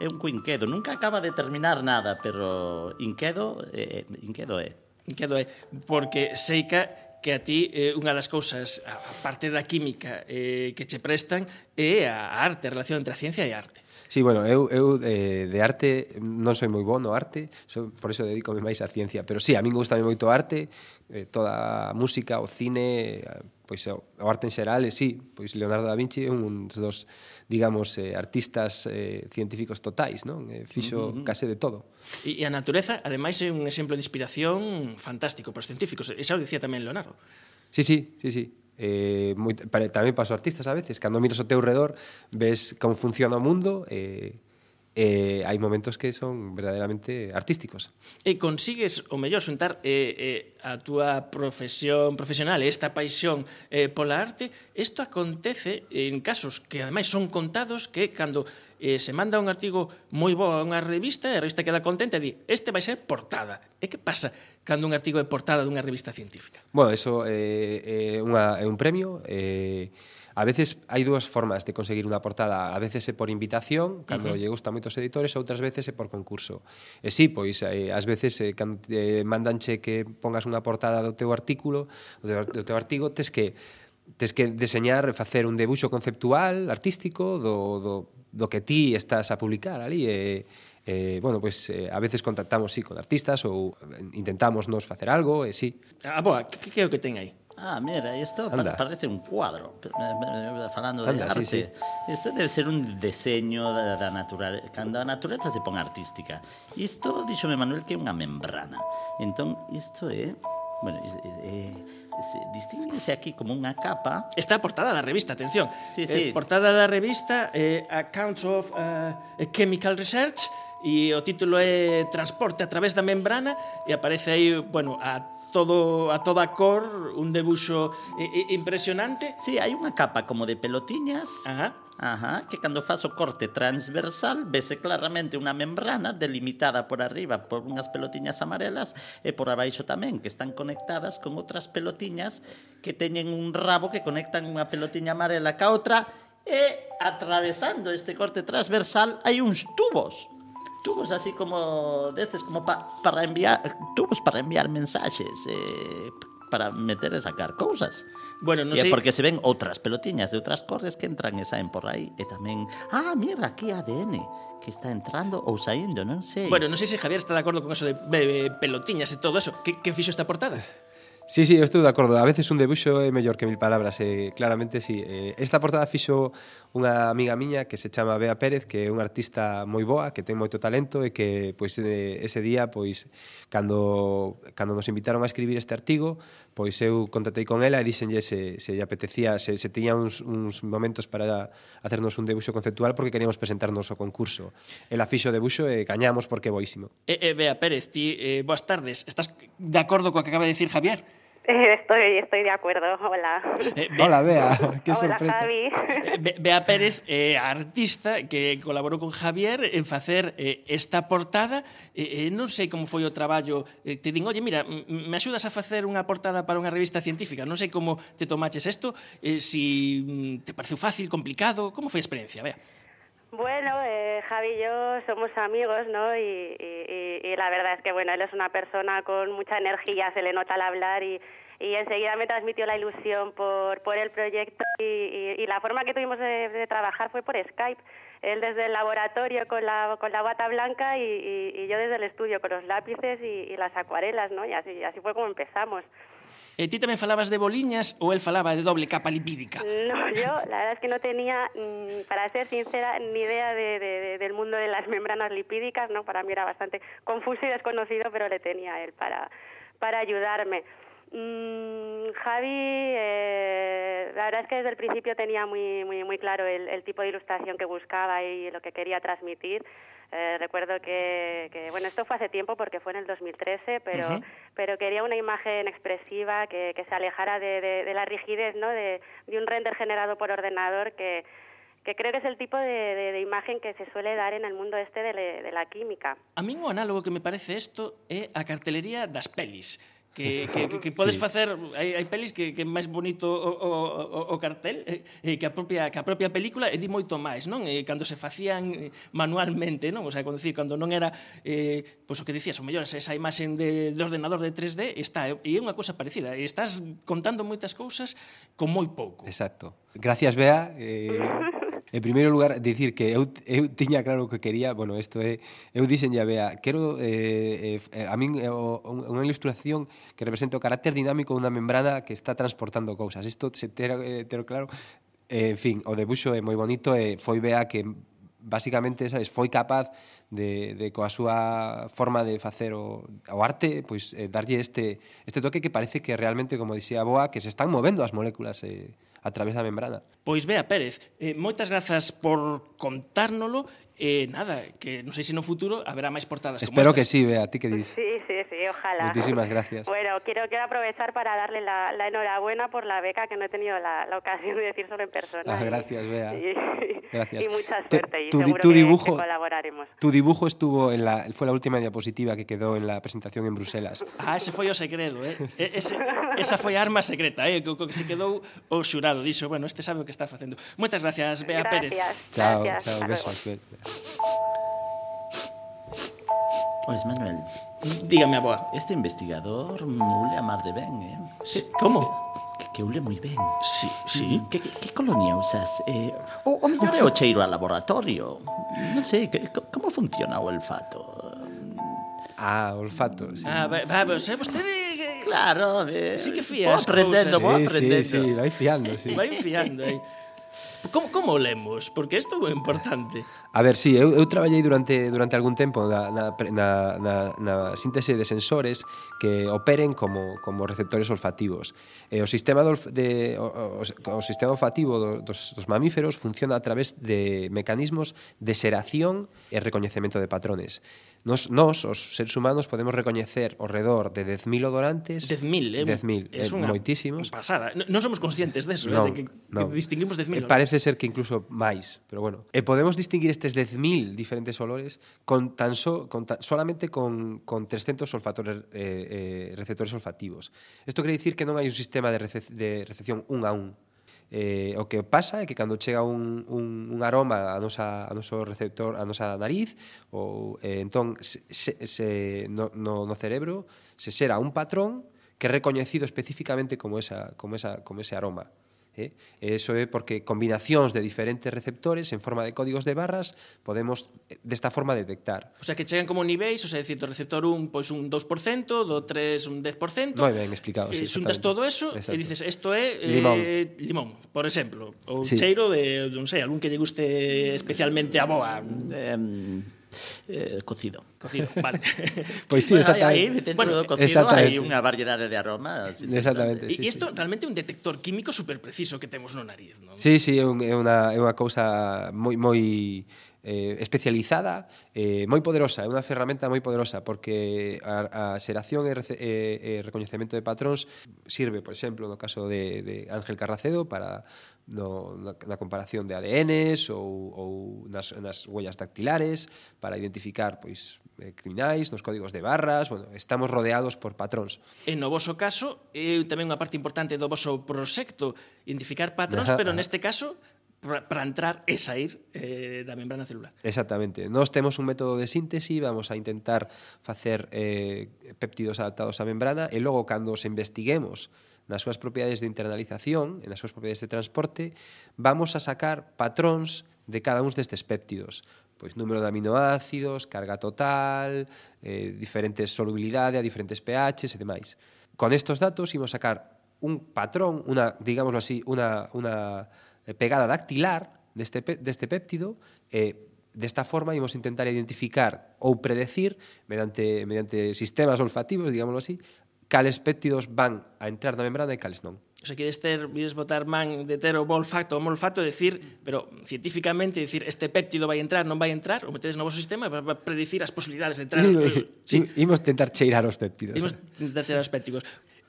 é un co inquedo. Nunca acaba de terminar nada, pero inquedo, eh, eh inquedo é. Inquedo é, porque Seica que a ti eh, unha das cousas, a parte da química eh, que che prestan, é a arte, a relación entre a ciencia e a arte. Sí, bueno, eu, eu eh, de arte non soy moi bon no arte, so, por iso dedícome máis á ciencia, pero sí, a min gusta moito o arte, eh, toda a música, o cine, pois o arte en xeral, e sí, pois Leonardo da Vinci é un dos, digamos, eh, artistas eh, científicos totais, non? Eh, fixo uh -huh. case de todo. E, e a natureza, ademais, é un exemplo de inspiración fantástico para os científicos. Esa o dicía tamén Leonardo. Sí, sí, sí, sí eh, moi, tamén paso artistas a veces, cando miras ao teu redor ves como funciona o mundo eh, e eh, eh, hai momentos que son verdadeiramente artísticos. E consigues o mellor xuntar eh, eh, a túa profesión profesional e esta paixón eh, pola arte, isto acontece en casos que ademais son contados que cando eh, se manda un artigo moi bo a unha revista e a revista queda contenta e di este vai ser portada. E que pasa cando un artigo é portada dunha revista científica? Bueno, eso eh, é, unha, é un premio eh, A veces hai dúas formas de conseguir unha portada, a veces é por invitación, cando uh -huh. lle gusta moitos editores, outras veces é por concurso. E si, sí, pois, eh, ás veces eh, cando, eh, mandanche que pongas unha portada do teu artículo, do teu, do teu artigo, tes que tes que deseñar, facer un debuxo conceptual, artístico do, do do que ti estás a publicar ali e eh, bueno, pues, eh, a veces contactamos sí, con artistas ou intentamos nos facer algo, e eh, sí. Ah, boa, que, que é o que ten aí? Ah, mira, isto Anda. parece un cuadro, falando Anda, de arte. Sí, sí. Debe ser un deseño da, da naturaleza, cando a natureza se pon artística. Isto, díxome Manuel, que é unha membrana. Entón, isto é... Bueno, é, é distinguese aquí como unha capa. Está a portada da revista, atención. Sí, eh, sí. Eh, portada da revista eh, Accounts of uh, Chemical Research e o título é Transporte a través da membrana e aparece aí, bueno, a todo a toda cor, un debuxo eh, eh, impresionante. Sí, hai unha capa como de pelotiñas Ajá. Ajá, que cando faz o corte transversal vese claramente unha membrana delimitada por arriba por unhas pelotiñas amarelas e por abaixo tamén, que están conectadas con outras pelotiñas que teñen un rabo que conectan unha pelotiña amarela ca outra e atravesando este corte transversal hai uns tubos tubos así como destes como pa, para enviar tubos para enviar mensaxes eh, para meter e sacar cousas. Bueno, non sei... Porque se ven outras pelotiñas de outras cores que entran e saen por aí. E tamén, ah, mira, aquí ADN que está entrando ou saindo, non sei. Bueno, non sei se Javier está de acordo con eso de, de, pelotiñas e todo eso. Que, que fixo esta portada? Sí, sí, eu estou de acordo. A veces un debuxo é mellor que mil palabras, eh, claramente sí. Eh, esta portada fixo unha amiga miña que se chama Bea Pérez, que é unha artista moi boa, que ten moito talento e que pois eh, ese día pois cando cando nos invitaron a escribir este artigo, pois eu contatei con ela e díxenlle se se lle apetecía, se se tiña uns uns momentos para hacernos un debuxo conceptual porque queríamos presentarnos ao concurso. Ela fixo o debuxo e gañamos porque boísimo. Eh, eh Bea Pérez, ti eh, boas tardes. Estás de acordo coa que acaba de dicir Javier? Eh, estoy, estoy de acuerdo. Hola. Eh, Be Hola, Bea. Qué Hola, sorpresa. Javi. Eh, Bea Pérez, eh, artista que colaborou con Javier en facer eh, esta portada. Eh, eh, non sei como foi o traballo. Eh, te din, oye, mira, me axudas a facer unha portada para unha revista científica. Non sei como te tomaches isto, eh, si mm, te pareceu fácil, complicado. Como foi a experiencia, Bea? Bueno, eh, Javi y yo somos amigos, ¿no? Y, y- y- la verdad es que, bueno, él es una persona con mucha energía, se le nota al hablar y, enseguida me transmitió la ilusión por, por el proyecto y, la forma que tuvimos de, de trabajar fue por Skype. Él desde el laboratorio con la, con la bata blanca y, yo desde el estudio con los lápices y, y las acuarelas, ¿no? Y así, así fue como empezamos. Eh, ti tamén falabas de boliñas ou el falaba de doble capa lipídica? No, yo la verdad es que no tenía, mm, para ser sincera, ni idea de, de, de, del mundo de las membranas lipídicas, ¿no? Para mí era bastante confuso y desconocido, pero le tenía a él para, para ayudarme. Mm, Javi, eh, la verdad es que desde el principio tenía muy, muy, muy claro el, el tipo de ilustración que buscaba y lo que quería transmitir. Eh, recuerdo que, que, bueno, esto fue hace tiempo porque fue en el 2013, pero, pero quería una imagen expresiva que, que se alejara de, de- de la rigidez, ¿no? De, de un render generado por ordenador que, que creo que es el tipo de, de- de imagen que se suele dar en el mundo este de, le- de la química. A min o análogo que me parece isto é a cartelería das pelis que, que, que, que podes sí. facer hai, hai pelis que, que é máis bonito o, o, o, o cartel eh, eh que a propia que a propia película e di moito máis, non? Eh, cando se facían eh, manualmente, non? O sea, quando decir, cando non era eh, pois o que dicías, o mellor esa imaxe de, de ordenador de 3D está eh, e é unha cousa parecida, e estás contando moitas cousas con moi pouco. Exacto. Gracias, Bea. Eh, En primeiro lugar, dicir que eu, eu tiña claro o que quería, bueno, isto é, eu dixen a Bea, quero eh, eh, a min eh, unha ilustración que representa o carácter dinámico dunha membrana que está transportando cousas. Isto se ter, eh, ter claro. Eh, en fin, o debuxo é moi bonito e eh, foi Bea que basicamente, sabes, foi capaz de, de coa súa forma de facer o, o arte, pois eh, darlle este, este toque que parece que realmente, como dixía Boa, que se están movendo as moléculas eh, a través da membrana. Pois Bea Pérez, eh, moitas grazas por contárnolo e nada, que non sei se no futuro haberá máis portadas Espero como que estas. sí, Bea, ti que dis. Sí, sí, sí, ojalá. Muchísimas gracias. Bueno, quiero, quiero aprovechar para darle la, la enhorabuena por la beca, que no he tenido la, la ocasión de decir solo en persona. Ah, gracias, Bea. Y, Gracias. y mucha Te- suerte, y tu seguro tu que- dibujo- que colaboraremos. Tu dibujo estuvo en la, fue la última diapositiva que quedó en la presentación en Bruselas. Ah, ese foi o segredo, eh? E- Ese, esa foi a arma secreta, eh, co que se quedou o xurado. Dixo, bueno, este sabe o que está facendo. Moitas gracias, Bea gracias, Pérez. Chao, gracias, chao, besos. Pois, Manuel. Dígame, aboa. Este investigador ule a mar de ben, eh? Sí, como? Que, que ule moi ben. Sí, sí. Que, que, que colonia usas? Eh, o, o mellor é o cheiro a laboratorio. Non sei, que, como funciona o olfato? Ah, olfato. Sí. Ah, va, va, sí. vostede eh, Claro, eh, sí que fía as aprendendo, vou aprendendo. Sí, sí, vai fiando, sí. Vai fiando eh. aí. Como, como lemos? Porque isto é importante. A ver, sí, eu, eu traballei durante, durante algún tempo na, na, na, na, na síntese de sensores que operen como, como receptores olfativos. E o sistema, do, de, o, o, o sistema olfativo do, dos, dos mamíferos funciona a través de mecanismos de xeración e recoñecemento de patrones. Nos, nos, os seres humanos, podemos recoñecer ao redor de 10.000 odorantes. 10.000, eh? 10.000, é eh, unha moitísimos. pasada. Non somos conscientes deso, eh, non, eh? de que, non. que distinguimos 10.000. Eh, parece ser que incluso máis, pero bueno. E podemos distinguir estes 10.000 diferentes olores con tan so, con tan, solamente con, con 300 olfatores, eh, eh, receptores olfativos. Isto quere dicir que non hai un sistema de, rece de recepción un a un Eh, o que pasa é que cando chega un, un, un aroma a nosa, a noso receptor, a nosa nariz, ou, eh, entón se, se, no, no, no cerebro se xera un patrón que é recoñecido especificamente como, esa, como, esa, como ese aroma. Eh? E iso é porque combinacións de diferentes receptores en forma de códigos de barras podemos desta forma detectar. O sea que chegan como niveis, o sea, decir, do receptor 1 pois un 2%, do 3 un 10%. Moi ben explicado, sí, eh, Xuntas todo eso Exacto. e dices, isto é limón. Eh, limón, por exemplo, ou sí. cheiro de, non sei, algún que lle guste especialmente a boa. Eh, eh, cocido. Cocido, vale. [laughs] pois sí, bueno, exactamente. Aí, dentro bueno, do cocido hai unha variedade de aromas. Exactamente. E sí, isto sí. realmente un detector químico super preciso que temos no nariz, non? Sí, sí, é, un, é, unha, é unha cousa moi moi eh, especializada eh, moi poderosa, é unha ferramenta moi poderosa porque a, a xeración e, rece, e, e recoñecemento de patróns sirve, por exemplo, no caso de, de Ángel Carracedo para no, na, na comparación de ADNs ou, ou nas, nas huellas dactilares para identificar pois eh, criminais, nos códigos de barras, bueno, estamos rodeados por patróns. E no voso caso, é tamén unha parte importante do voso proxecto identificar patróns, ajá, pero ajá. neste caso para entrar e sair eh, da membrana celular. Exactamente. Nós temos un método de síntesi, vamos a intentar facer eh, péptidos adaptados á membrana e logo cando os investiguemos nas súas propiedades de internalización e nas súas propiedades de transporte, vamos a sacar patróns de cada uns destes péptidos. Pois número de aminoácidos, carga total, eh, diferentes solubilidade a diferentes pHs e demais. Con estos datos imos sacar un patrón, una, digámoslo así, una, una eh, pegada dactilar deste, deste péptido e eh, desta forma imos intentar identificar ou predecir mediante mediante sistemas olfativos, digámoslo así, cales péptidos van a entrar na membrana e cales non. O sea, queres ter, vides botar man de ter o molfato, o molfato, decir, pero científicamente, decir, este péptido vai entrar, non vai entrar, o metedes no vosso sistema, vai predicir as posibilidades de entrar. [laughs] sí. Imos tentar cheirar os péptidos. Imos tentar cheirar os péptidos.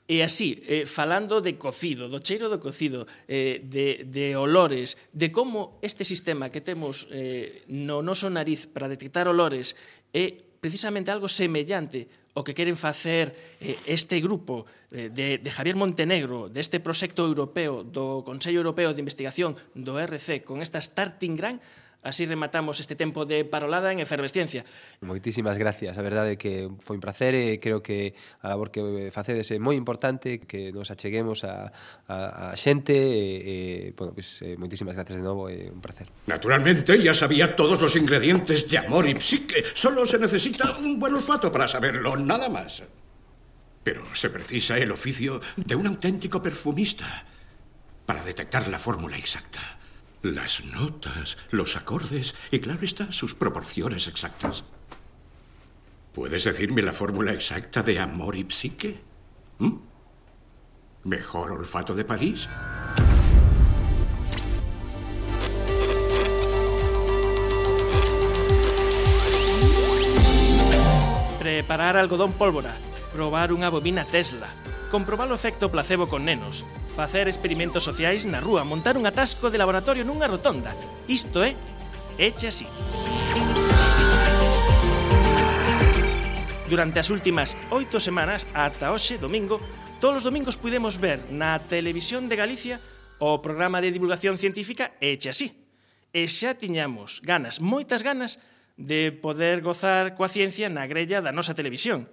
E así, eh, falando de cocido, do cheiro do cocido, eh, de, de olores, de como este sistema que temos eh, no noso nariz para detectar olores é precisamente algo semellante o que queren facer eh, este grupo eh, de, de Javier Montenegro, deste proxecto europeo do Consello Europeo de Investigación do RC con esta Starting Grant, así rematamos este tempo de parolada en efervesciencia. Moitísimas gracias, a verdade que foi un placer e creo que a labor que facedes é moi importante que nos acheguemos a, a, a xente e, e bueno, pues, eh, moitísimas gracias de novo é un placer. Naturalmente, ya sabía todos los ingredientes de amor y psique. Solo se necesita un buen olfato para saberlo, nada más. Pero se precisa el oficio de un auténtico perfumista para detectar la fórmula exacta. Las notas, los acordes y, claro está, sus proporciones exactas. ¿Puedes decirme la fórmula exacta de amor y psique? ¿Mm? ¿Mejor olfato de París? Preparar algodón pólvora, probar unha bobina Tesla, comprobar o efecto placebo con nenos, facer experimentos sociais na rúa, montar un atasco de laboratorio nunha rotonda. Isto é Eche así. Durante as últimas oito semanas, ata hoxe, domingo, todos os domingos pudemos ver na televisión de Galicia o programa de divulgación científica Eche así. E xa tiñamos ganas, moitas ganas, de poder gozar coa ciencia na grella da nosa televisión.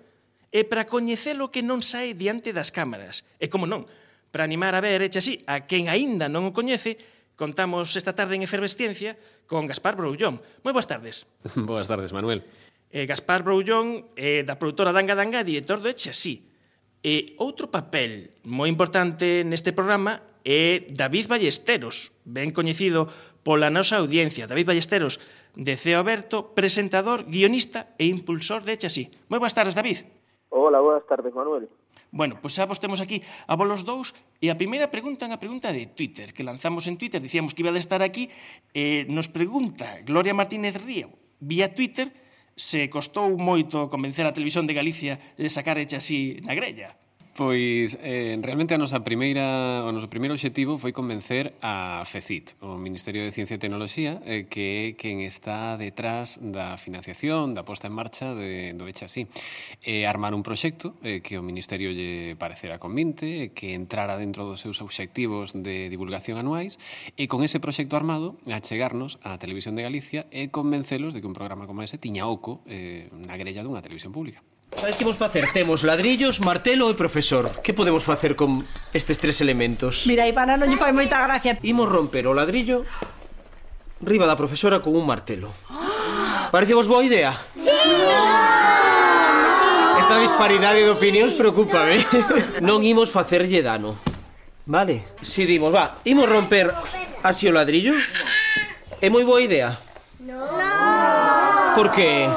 E para coñecelo que non sae diante das cámaras. E como non, para animar a ver, eche así, a quen aínda non o coñece, contamos esta tarde en Efervesciencia con Gaspar Broullón. Moi boas tardes. [laughs] boas tardes, Manuel. Eh, Gaspar Broullón, eh, da produtora Danga Danga, director do Eche así. E eh, outro papel moi importante neste programa é David Ballesteros, ben coñecido pola nosa audiencia. David Ballesteros, de Ceo Aberto, presentador, guionista e impulsor de Eche así. Moi boas tardes, David. Hola, boas tardes, Manuel. Bueno, pois xa vos temos aquí a bolos dous e a primeira pregunta é unha pregunta de Twitter que lanzamos en Twitter, dicíamos que iba a estar aquí eh, nos pregunta Gloria Martínez Río vía Twitter se costou moito convencer a Televisión de Galicia de sacar hecha así na grella. Pois, eh, realmente a nosa primeira, o noso primeiro obxectivo foi convencer a FECIT, o Ministerio de Ciencia e Tecnoloxía, eh, que é quen está detrás da financiación, da posta en marcha de, do Echa Así. Eh, armar un proxecto eh, que o Ministerio lle parecera convinte, eh, que entrara dentro dos seus obxectivos de divulgación anuais, e con ese proxecto armado, achegarnos á Televisión de Galicia e convencelos de que un programa como ese tiña oco eh, na grella dunha televisión pública. Sabes que vos facer? Temos ladrillos, martelo e profesor. Que podemos facer con estes tres elementos? Mira, Ivana non lle fai moita gracia. Imos romper o ladrillo riba da profesora con un martelo. Parece vos boa idea? Sí! Esta disparidade de opinións preocupame. [laughs] Non imos facerlle dano. Vale, si dimos, va, imos romper así o ladrillo. É moi boa idea. Non. Por que?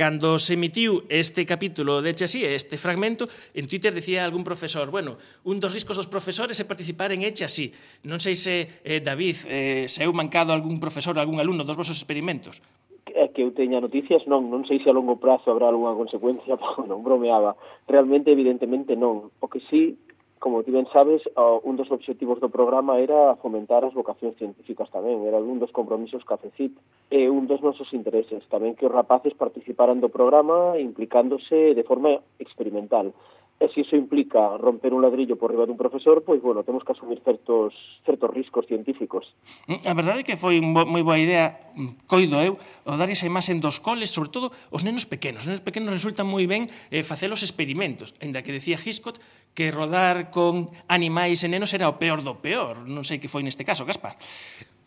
Cando se emitiu este capítulo de Eche Así, este fragmento, en Twitter decía algún profesor, bueno, un dos riscos dos profesores é participar en Eche Así. Non sei se, eh, David, eh, se eu mancado algún profesor, algún alumno dos vosos experimentos é que eu teña noticias, non, non sei se a longo prazo habrá algunha consecuencia, [laughs] pero non bromeaba. Realmente, evidentemente, non. O que sí Como ti ben sabes, un dos obxectivos do programa era fomentar as vocacións científicas tamén, era un dos compromisos que a FECIT e un dos nosos intereses, tamén que os rapaces participaran do programa implicándose de forma experimental. E se iso implica romper un ladrillo por riba dun profesor, pois, bueno, temos que asumir certos, certos riscos científicos. Mm, a verdade é que foi moi boa idea, mm, coido eu, o dar esa imaxe dos coles, sobre todo os nenos pequenos. Os nenos pequenos resultan moi ben eh, facer os experimentos. Ainda que decía Hitchcock que rodar con animais e nenos era o peor do peor. Non sei que foi neste caso, Gaspar.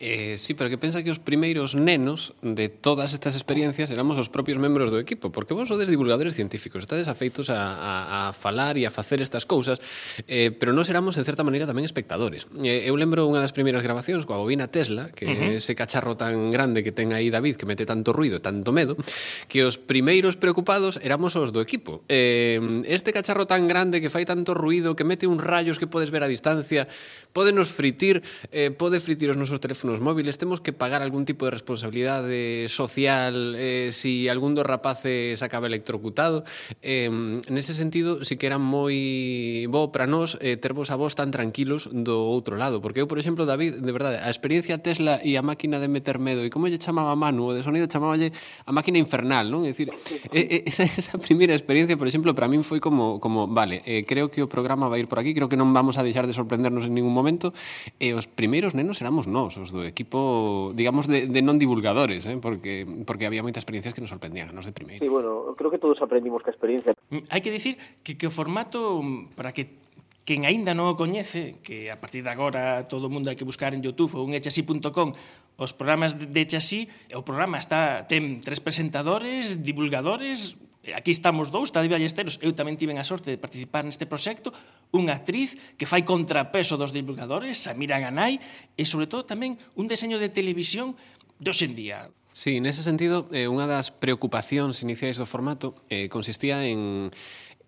Eh, sí, pero que pensa que os primeiros nenos de todas estas experiencias éramos os propios membros do equipo, porque vos sodes divulgadores científicos, estades afeitos a, a, a falar e a facer estas cousas, eh, pero nos éramos, en certa maneira, tamén espectadores. Eh, eu lembro unha das primeiras grabacións coa bobina Tesla, que uh -huh. ese cacharro tan grande que ten aí David, que mete tanto ruido, tanto medo, que os primeiros preocupados éramos os do equipo. Eh, este cacharro tan grande que fai tanto ruido, que mete uns rayos que podes ver a distancia, pode nos fritir, eh, pode fritir os nosos teléfonos nos móviles temos que pagar algún tipo de responsabilidade social eh, si algún dos rapaces acaba electrocutado eh, nese sentido si que era moi bo para nós eh, tervos a vos tan tranquilos do outro lado porque eu por exemplo David de verdade a experiencia Tesla e a máquina de meter medo e como lle chamaba Manu o de sonido chamáballe a máquina infernal non? É dicir, eh, esa, [laughs] esa primeira experiencia por exemplo para min foi como, como vale eh, creo que o programa vai ir por aquí creo que non vamos a deixar de sorprendernos en ningún momento e os primeiros nenos éramos nós os do equipo, digamos, de, de non divulgadores, eh? porque, porque había moitas experiencias que nos sorprendían nos de primeiro. Sí, bueno, creo que todos aprendimos que experiencia. Mm, hai que dicir que, que o formato, mm, para que quen aínda non o coñece, que a partir de agora todo o mundo hai que buscar en Youtube ou en echasí.com os programas de Echasí, o programa está ten tres presentadores, divulgadores, Eh, aquí estamos dous, Tade Ballesteros, eu tamén tiven a sorte de participar neste proxecto, unha actriz que fai contrapeso dos divulgadores, Samira Ganai, e sobre todo tamén un deseño de televisión de día. Sí, nese sentido, eh, unha das preocupacións iniciais do formato eh, consistía en,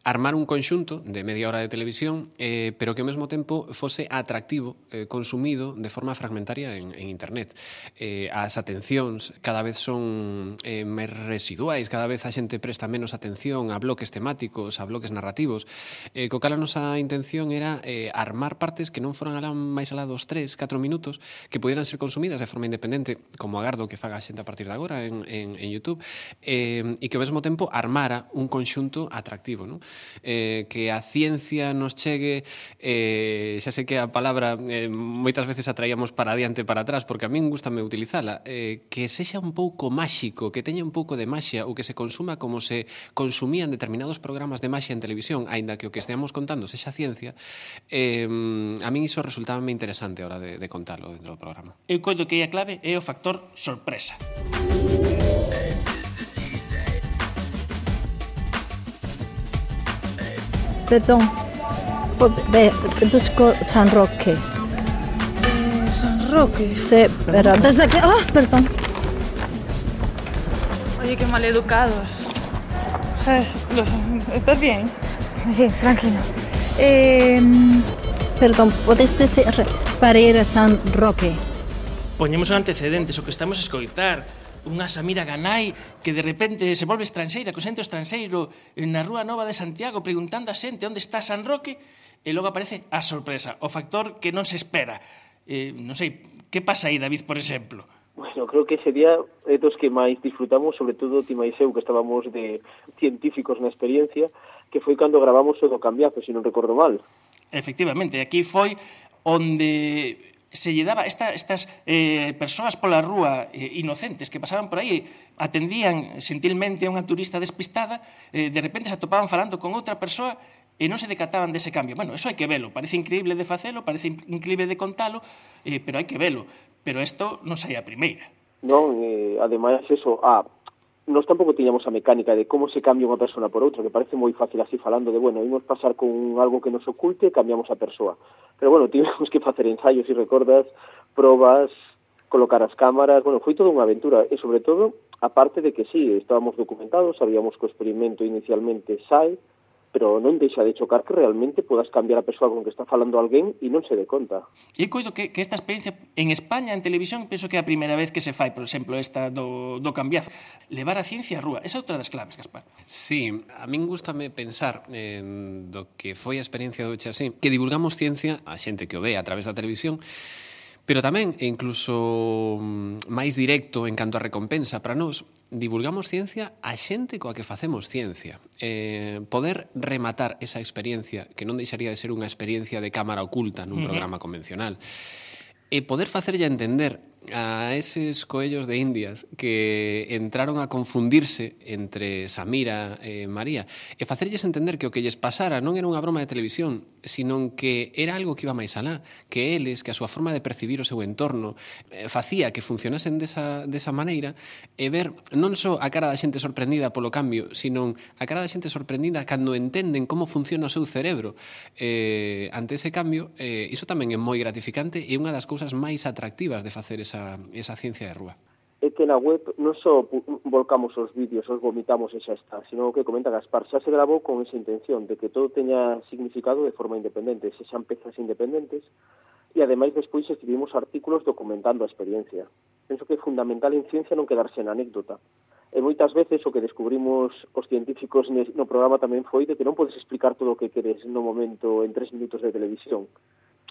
armar un conxunto de media hora de televisión eh, pero que ao mesmo tempo fose atractivo eh, consumido de forma fragmentaria en, en internet eh, as atencións cada vez son eh, máis residuais cada vez a xente presta menos atención a bloques temáticos, a bloques narrativos eh, co cal a nosa intención era eh, armar partes que non foran alá máis alá dos 3, 4 minutos que pudieran ser consumidas de forma independente como agardo que faga a xente a partir de agora en, en, en Youtube eh, e que ao mesmo tempo armara un conxunto atractivo, non? eh, que a ciencia nos chegue, eh, xa sei que a palabra eh, moitas veces a traíamos para adiante para atrás, porque a min gustame utilizala, eh, que sexa un pouco máxico, que teña un pouco de maxia, ou que se consuma como se consumían determinados programas de maxia en televisión, aínda que o que esteamos contando sexa ciencia, eh, a min iso resultaba interesante a hora de, de contalo dentro do programa. Eu coido que a clave é o factor sorpresa. Música Perdón. Busco San Roque. Eh, San Roque. Sí, pero desde que... Ah, perdón. Oye, qué maleducados. ¿Sabes? Los... ¿Estás bien? Sí, tranquilo. Eh, perdón, ¿puedes decir para ir a San Roque? Poñemos antecedentes, o que estamos a escoitar unha Samira Ganai que de repente se volve estranxeira, co xente estranxeiro na Rúa Nova de Santiago preguntando a xente onde está San Roque e logo aparece a sorpresa, o factor que non se espera. Eh, non sei, que pasa aí, David, por exemplo? Bueno, creo que ese día é dos que máis disfrutamos, sobre todo ti máis eu, que estábamos de científicos na experiencia, que foi cando gravamos o do cambiazo, se non recordo mal. Efectivamente, aquí foi onde se lle daba esta, estas eh, persoas pola rúa eh, inocentes que pasaban por aí atendían sentilmente a unha turista despistada eh, de repente se atopaban falando con outra persoa e non se decataban dese cambio. Bueno, eso hai que velo, parece increíble de facelo, parece increíble de contalo, eh, pero hai que velo. Pero isto non sai a primeira. Non, eh, ademais, eso, a ah, nos tampouco tiñamos a mecánica de como se cambia unha persona por outra, que parece moi fácil así falando de, bueno, imos pasar con algo que nos oculte e cambiamos a persoa. Pero, bueno, [laughs] tivemos que facer ensaios, e recordas, probas, colocar as cámaras, bueno, foi toda unha aventura, e sobre todo, aparte de que sí, estábamos documentados, sabíamos que o experimento inicialmente sai, pero non deixa de chocar que realmente podas cambiar a persoa con que está falando alguén e non se dé conta. E coido que, que esta experiencia en España, en televisión, penso que é a primeira vez que se fai, por exemplo, esta do, do cambiazo. Levar a ciencia a rúa, esa é outra das claves, Gaspar. Sí, a min gustame pensar en do que foi a experiencia do Che así, que divulgamos ciencia a xente que o ve a través da televisión, Pero tamén, e incluso mm, máis directo en canto a recompensa para nós, divulgamos ciencia a xente coa que facemos ciencia. Eh, poder rematar esa experiencia, que non deixaría de ser unha experiencia de cámara oculta nun uh -huh. programa convencional, e poder facerlle entender a eses coellos de indias que entraron a confundirse entre Samira e María e facerlles entender que o que lles pasara non era unha broma de televisión, sino que era algo que iba máis alá, que eles, que a súa forma de percibir o seu entorno eh, facía que funcionasen desa, desa maneira e ver non só a cara da xente sorprendida polo cambio, sino a cara da xente sorprendida cando entenden como funciona o seu cerebro eh, ante ese cambio, eh, iso tamén é moi gratificante e unha das cousas máis atractivas de facer esa esa, esa ciencia de rúa? É que na web non só volcamos os vídeos, os vomitamos e xa está, sino que comenta Gaspar, xa se grabou con esa intención de que todo teña significado de forma independente, se xa pezas independentes, e ademais despois escribimos artículos documentando a experiencia. Penso que é fundamental en ciencia non quedarse na anécdota, E moitas veces o que descubrimos os científicos no programa tamén foi de que non podes explicar todo o que queres no momento en tres minutos de televisión.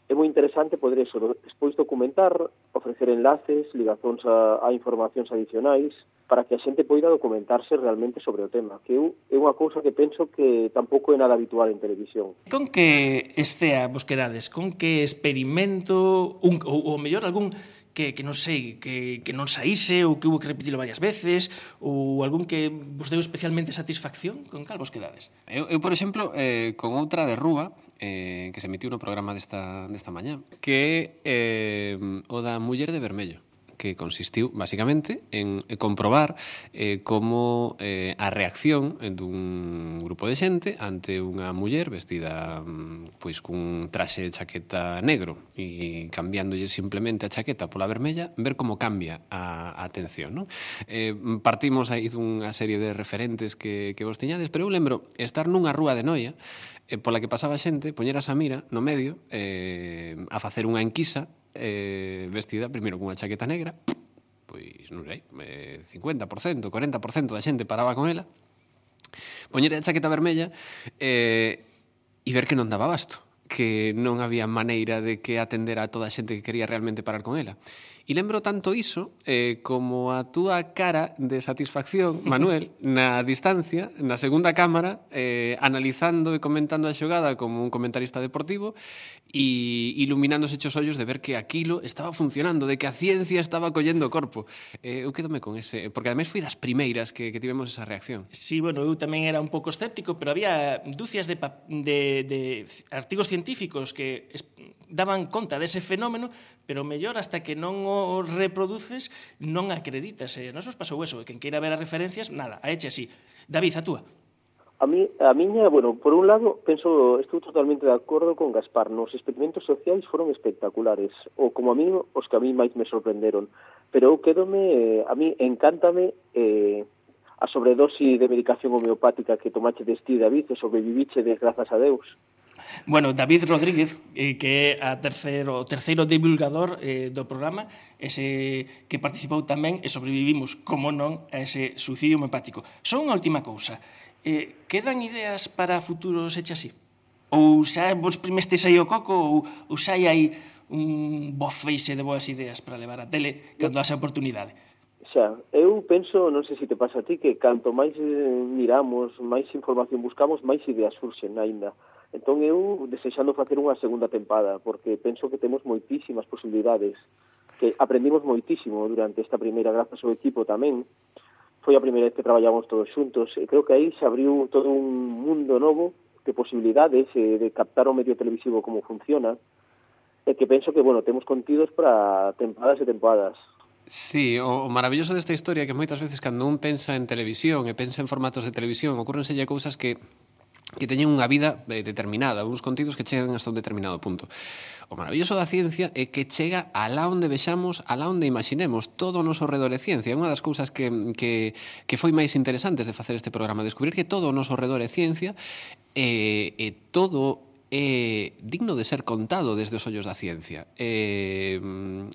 É moi interesante poder eso, despois documentar, ofrecer enlaces, ligazóns a, a informacións adicionais, para que a xente poida documentarse realmente sobre o tema, que eu, é unha cousa que penso que tampouco é nada habitual en televisión. Con que estea quedades? Con que experimento, un, ou, ou mellor algún que, que non sei, que, que non saíse ou que hubo que repetilo varias veces ou algún que vos deu especialmente satisfacción con cal vos quedades? Eu, eu por exemplo, eh, con outra de Rúa, eh, que se emitiu no programa desta, desta mañá, que é eh, o da muller de vermello que consistiu basicamente en eh, comprobar eh, como eh, a reacción dun grupo de xente ante unha muller vestida mm, pois cun traxe de chaqueta negro e cambiándolle simplemente a chaqueta pola vermella, ver como cambia a, a atención. Non? Eh, partimos aí dunha serie de referentes que, que vos tiñades, pero eu lembro estar nunha rúa de Noia eh, pola que pasaba xente, poñer a Samira no medio eh, a facer unha enquisa eh, vestida primeiro cunha chaqueta negra, pois non sei, eh, 50%, 40% da xente paraba con ela, poñer a chaqueta vermella eh, e ver que non daba basto que non había maneira de que atender a toda a xente que quería realmente parar con ela. E lembro tanto iso eh, como a túa cara de satisfacción, Manuel, [laughs] na distancia, na segunda cámara, eh, analizando e comentando a xogada como un comentarista deportivo e iluminándose os ollos de ver que aquilo estaba funcionando, de que a ciencia estaba collendo o corpo. Eh, eu quedome con ese, porque ademais foi das primeiras que, que tivemos esa reacción. Sí, bueno, eu tamén era un pouco escéptico, pero había dúcias de, de, de artigos científicos que daban conta dese fenómeno, pero mellor hasta que non o reproduces non acreditas. E eh? os pasou eso, e quen queira ver as referencias, nada, a eche así. David, a túa. A, mí, a miña, bueno, por un lado, penso, estou totalmente de acordo con Gaspar, nos experimentos sociais foron espectaculares, ou como a mí, os que a mí máis me sorprenderon, pero eu quedome, eh, a mí encántame eh, a sobredosi de medicación homeopática que tomache desti, David, e sobreviviche, desgrazas a Deus. Bueno, David Rodríguez, eh, que é a terceiro, o terceiro divulgador eh, do programa, ese que participou tamén e sobrevivimos, como non, a ese suicidio hemopático. Só unha última cousa. Eh, quedan ideas para futuros hecha así? Ou xa vos primestes aí o coco ou, ou xa hai un bo feixe de boas ideas para levar a tele cando haxe oportunidade? Xa, eu penso, non sei se te pasa a ti, que canto máis eh, miramos, máis información buscamos, máis ideas surxen aínda. Entón eu desexando facer unha segunda tempada, porque penso que temos moitísimas posibilidades, que aprendimos moitísimo durante esta primeira grazas ao equipo tamén, foi a primeira vez que traballamos todos xuntos, e creo que aí se abriu todo un mundo novo de posibilidades eh, de captar o medio televisivo como funciona, e que penso que, bueno, temos contidos para tempadas e tempadas. Sí, o, o maravilloso desta historia é que moitas veces cando un pensa en televisión e pensa en formatos de televisión, ocurrenselle cousas que que teñen unha vida eh, determinada, uns contidos que chegan hasta un determinado punto. O maravilloso da ciencia é que chega alá onde vexamos, alá onde imaginemos, todo o noso redor é ciencia. É unha das cousas que, que, que foi máis interesantes de facer este programa, descubrir que todo o noso redor é ciencia e, e todo é digno de ser contado desde os ollos da ciencia. E,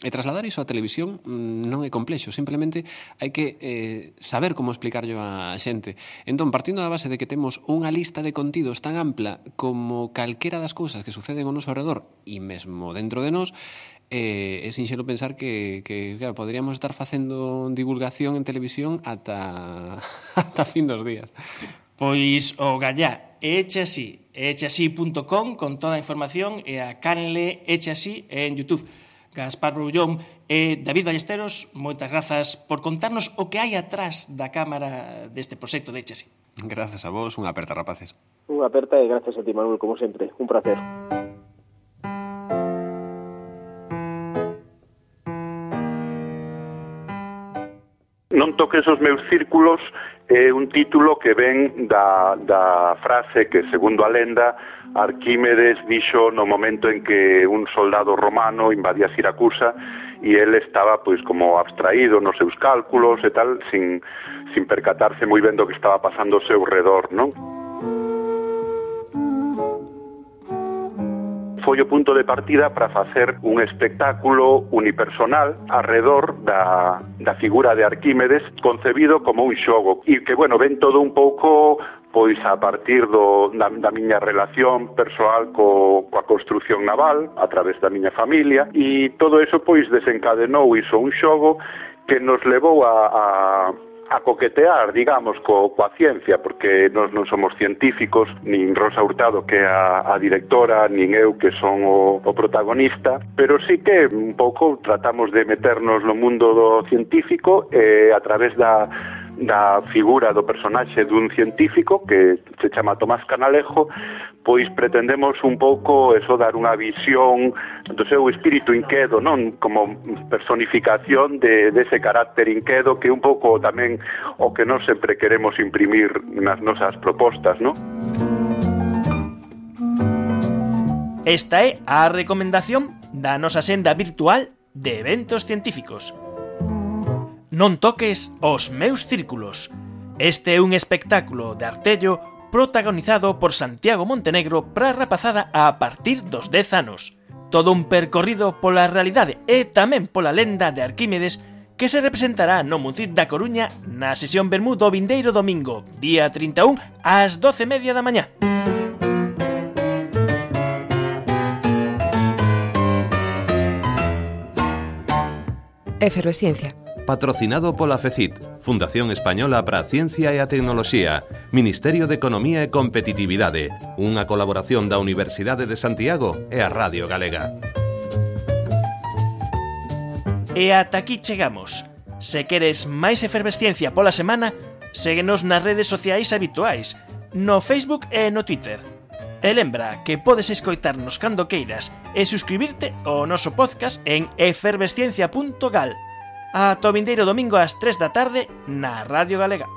e trasladar iso á televisión mm, non é complexo, simplemente hai que eh, saber como explicarlo á xente. Entón, partindo da base de que temos unha lista de contidos tan ampla como calquera das cousas que suceden ao noso redor e mesmo dentro de nós, eh, é sinxelo pensar que, que claro, poderíamos estar facendo divulgación en televisión ata, [laughs] ata fin dos días. Pois o gallá, eche así, echeasí.com con toda a información e a canle echeasi en Youtube. Gaspar Brullón e David Ballesteros, moitas grazas por contarnos o que hai atrás da cámara deste proxecto de Echeasi. Grazas a vos, unha aperta rapaces. Unha aperta e grazas a ti Manuel, como sempre, un placer. non toques os meus círculos é un título que ven da, da frase que, segundo a lenda, Arquímedes dixo no momento en que un soldado romano invadía Siracusa e ele estaba pois como abstraído nos seus cálculos e tal, sin, sin percatarse moi ben do que estaba pasando ao seu redor, non? foi o punto de partida para facer un espectáculo unipersonal arredor da, da figura de Arquímedes concebido como un xogo e que, bueno, ven todo un pouco pois a partir do, da, da miña relación persoal co, coa construción naval a través da miña familia e todo eso pois desencadenou iso un xogo que nos levou a, a a coquetear, digamos, co, coa ciencia, porque nós non somos científicos, nin Rosa Hurtado, que é a, a directora, nin eu, que son o, o protagonista, pero sí que un pouco tratamos de meternos no mundo do científico eh, a través da da figura do personaxe dun científico que se chama Tomás Canalejo, pois pretendemos un pouco eso dar unha visión do seu espírito inquedo, non como personificación de dese de carácter inquedo que un pouco tamén o que non sempre queremos imprimir nas nosas propostas, non? Esta é a recomendación da nosa senda virtual de eventos científicos. Non toques os meus círculos. Este é un espectáculo de artello protagonizado por Santiago Montenegro para a rapazada a partir dos 10 anos. Todo un percorrido pola realidade e tamén pola lenda de Arquímedes que se representará no Muncid da Coruña na sesión Bermú do vindeiro domingo, día 31 ás 12:30 da mañá. Efervesciencia Patrocinado pola FECIT, Fundación Española para a Ciencia e a Tecnoloxía, Ministerio de Economía e Competitividade, unha colaboración da Universidade de Santiago e a Radio Galega. E ata aquí chegamos. Se queres máis efervesciencia pola semana, séguenos nas redes sociais habituais, no Facebook e no Twitter. E lembra que podes escoitarnos cando queiras e suscribirte ao noso podcast en efervesciencia.gal.com Ata o vindeiro domingo ás 3 da tarde na Radio Galega.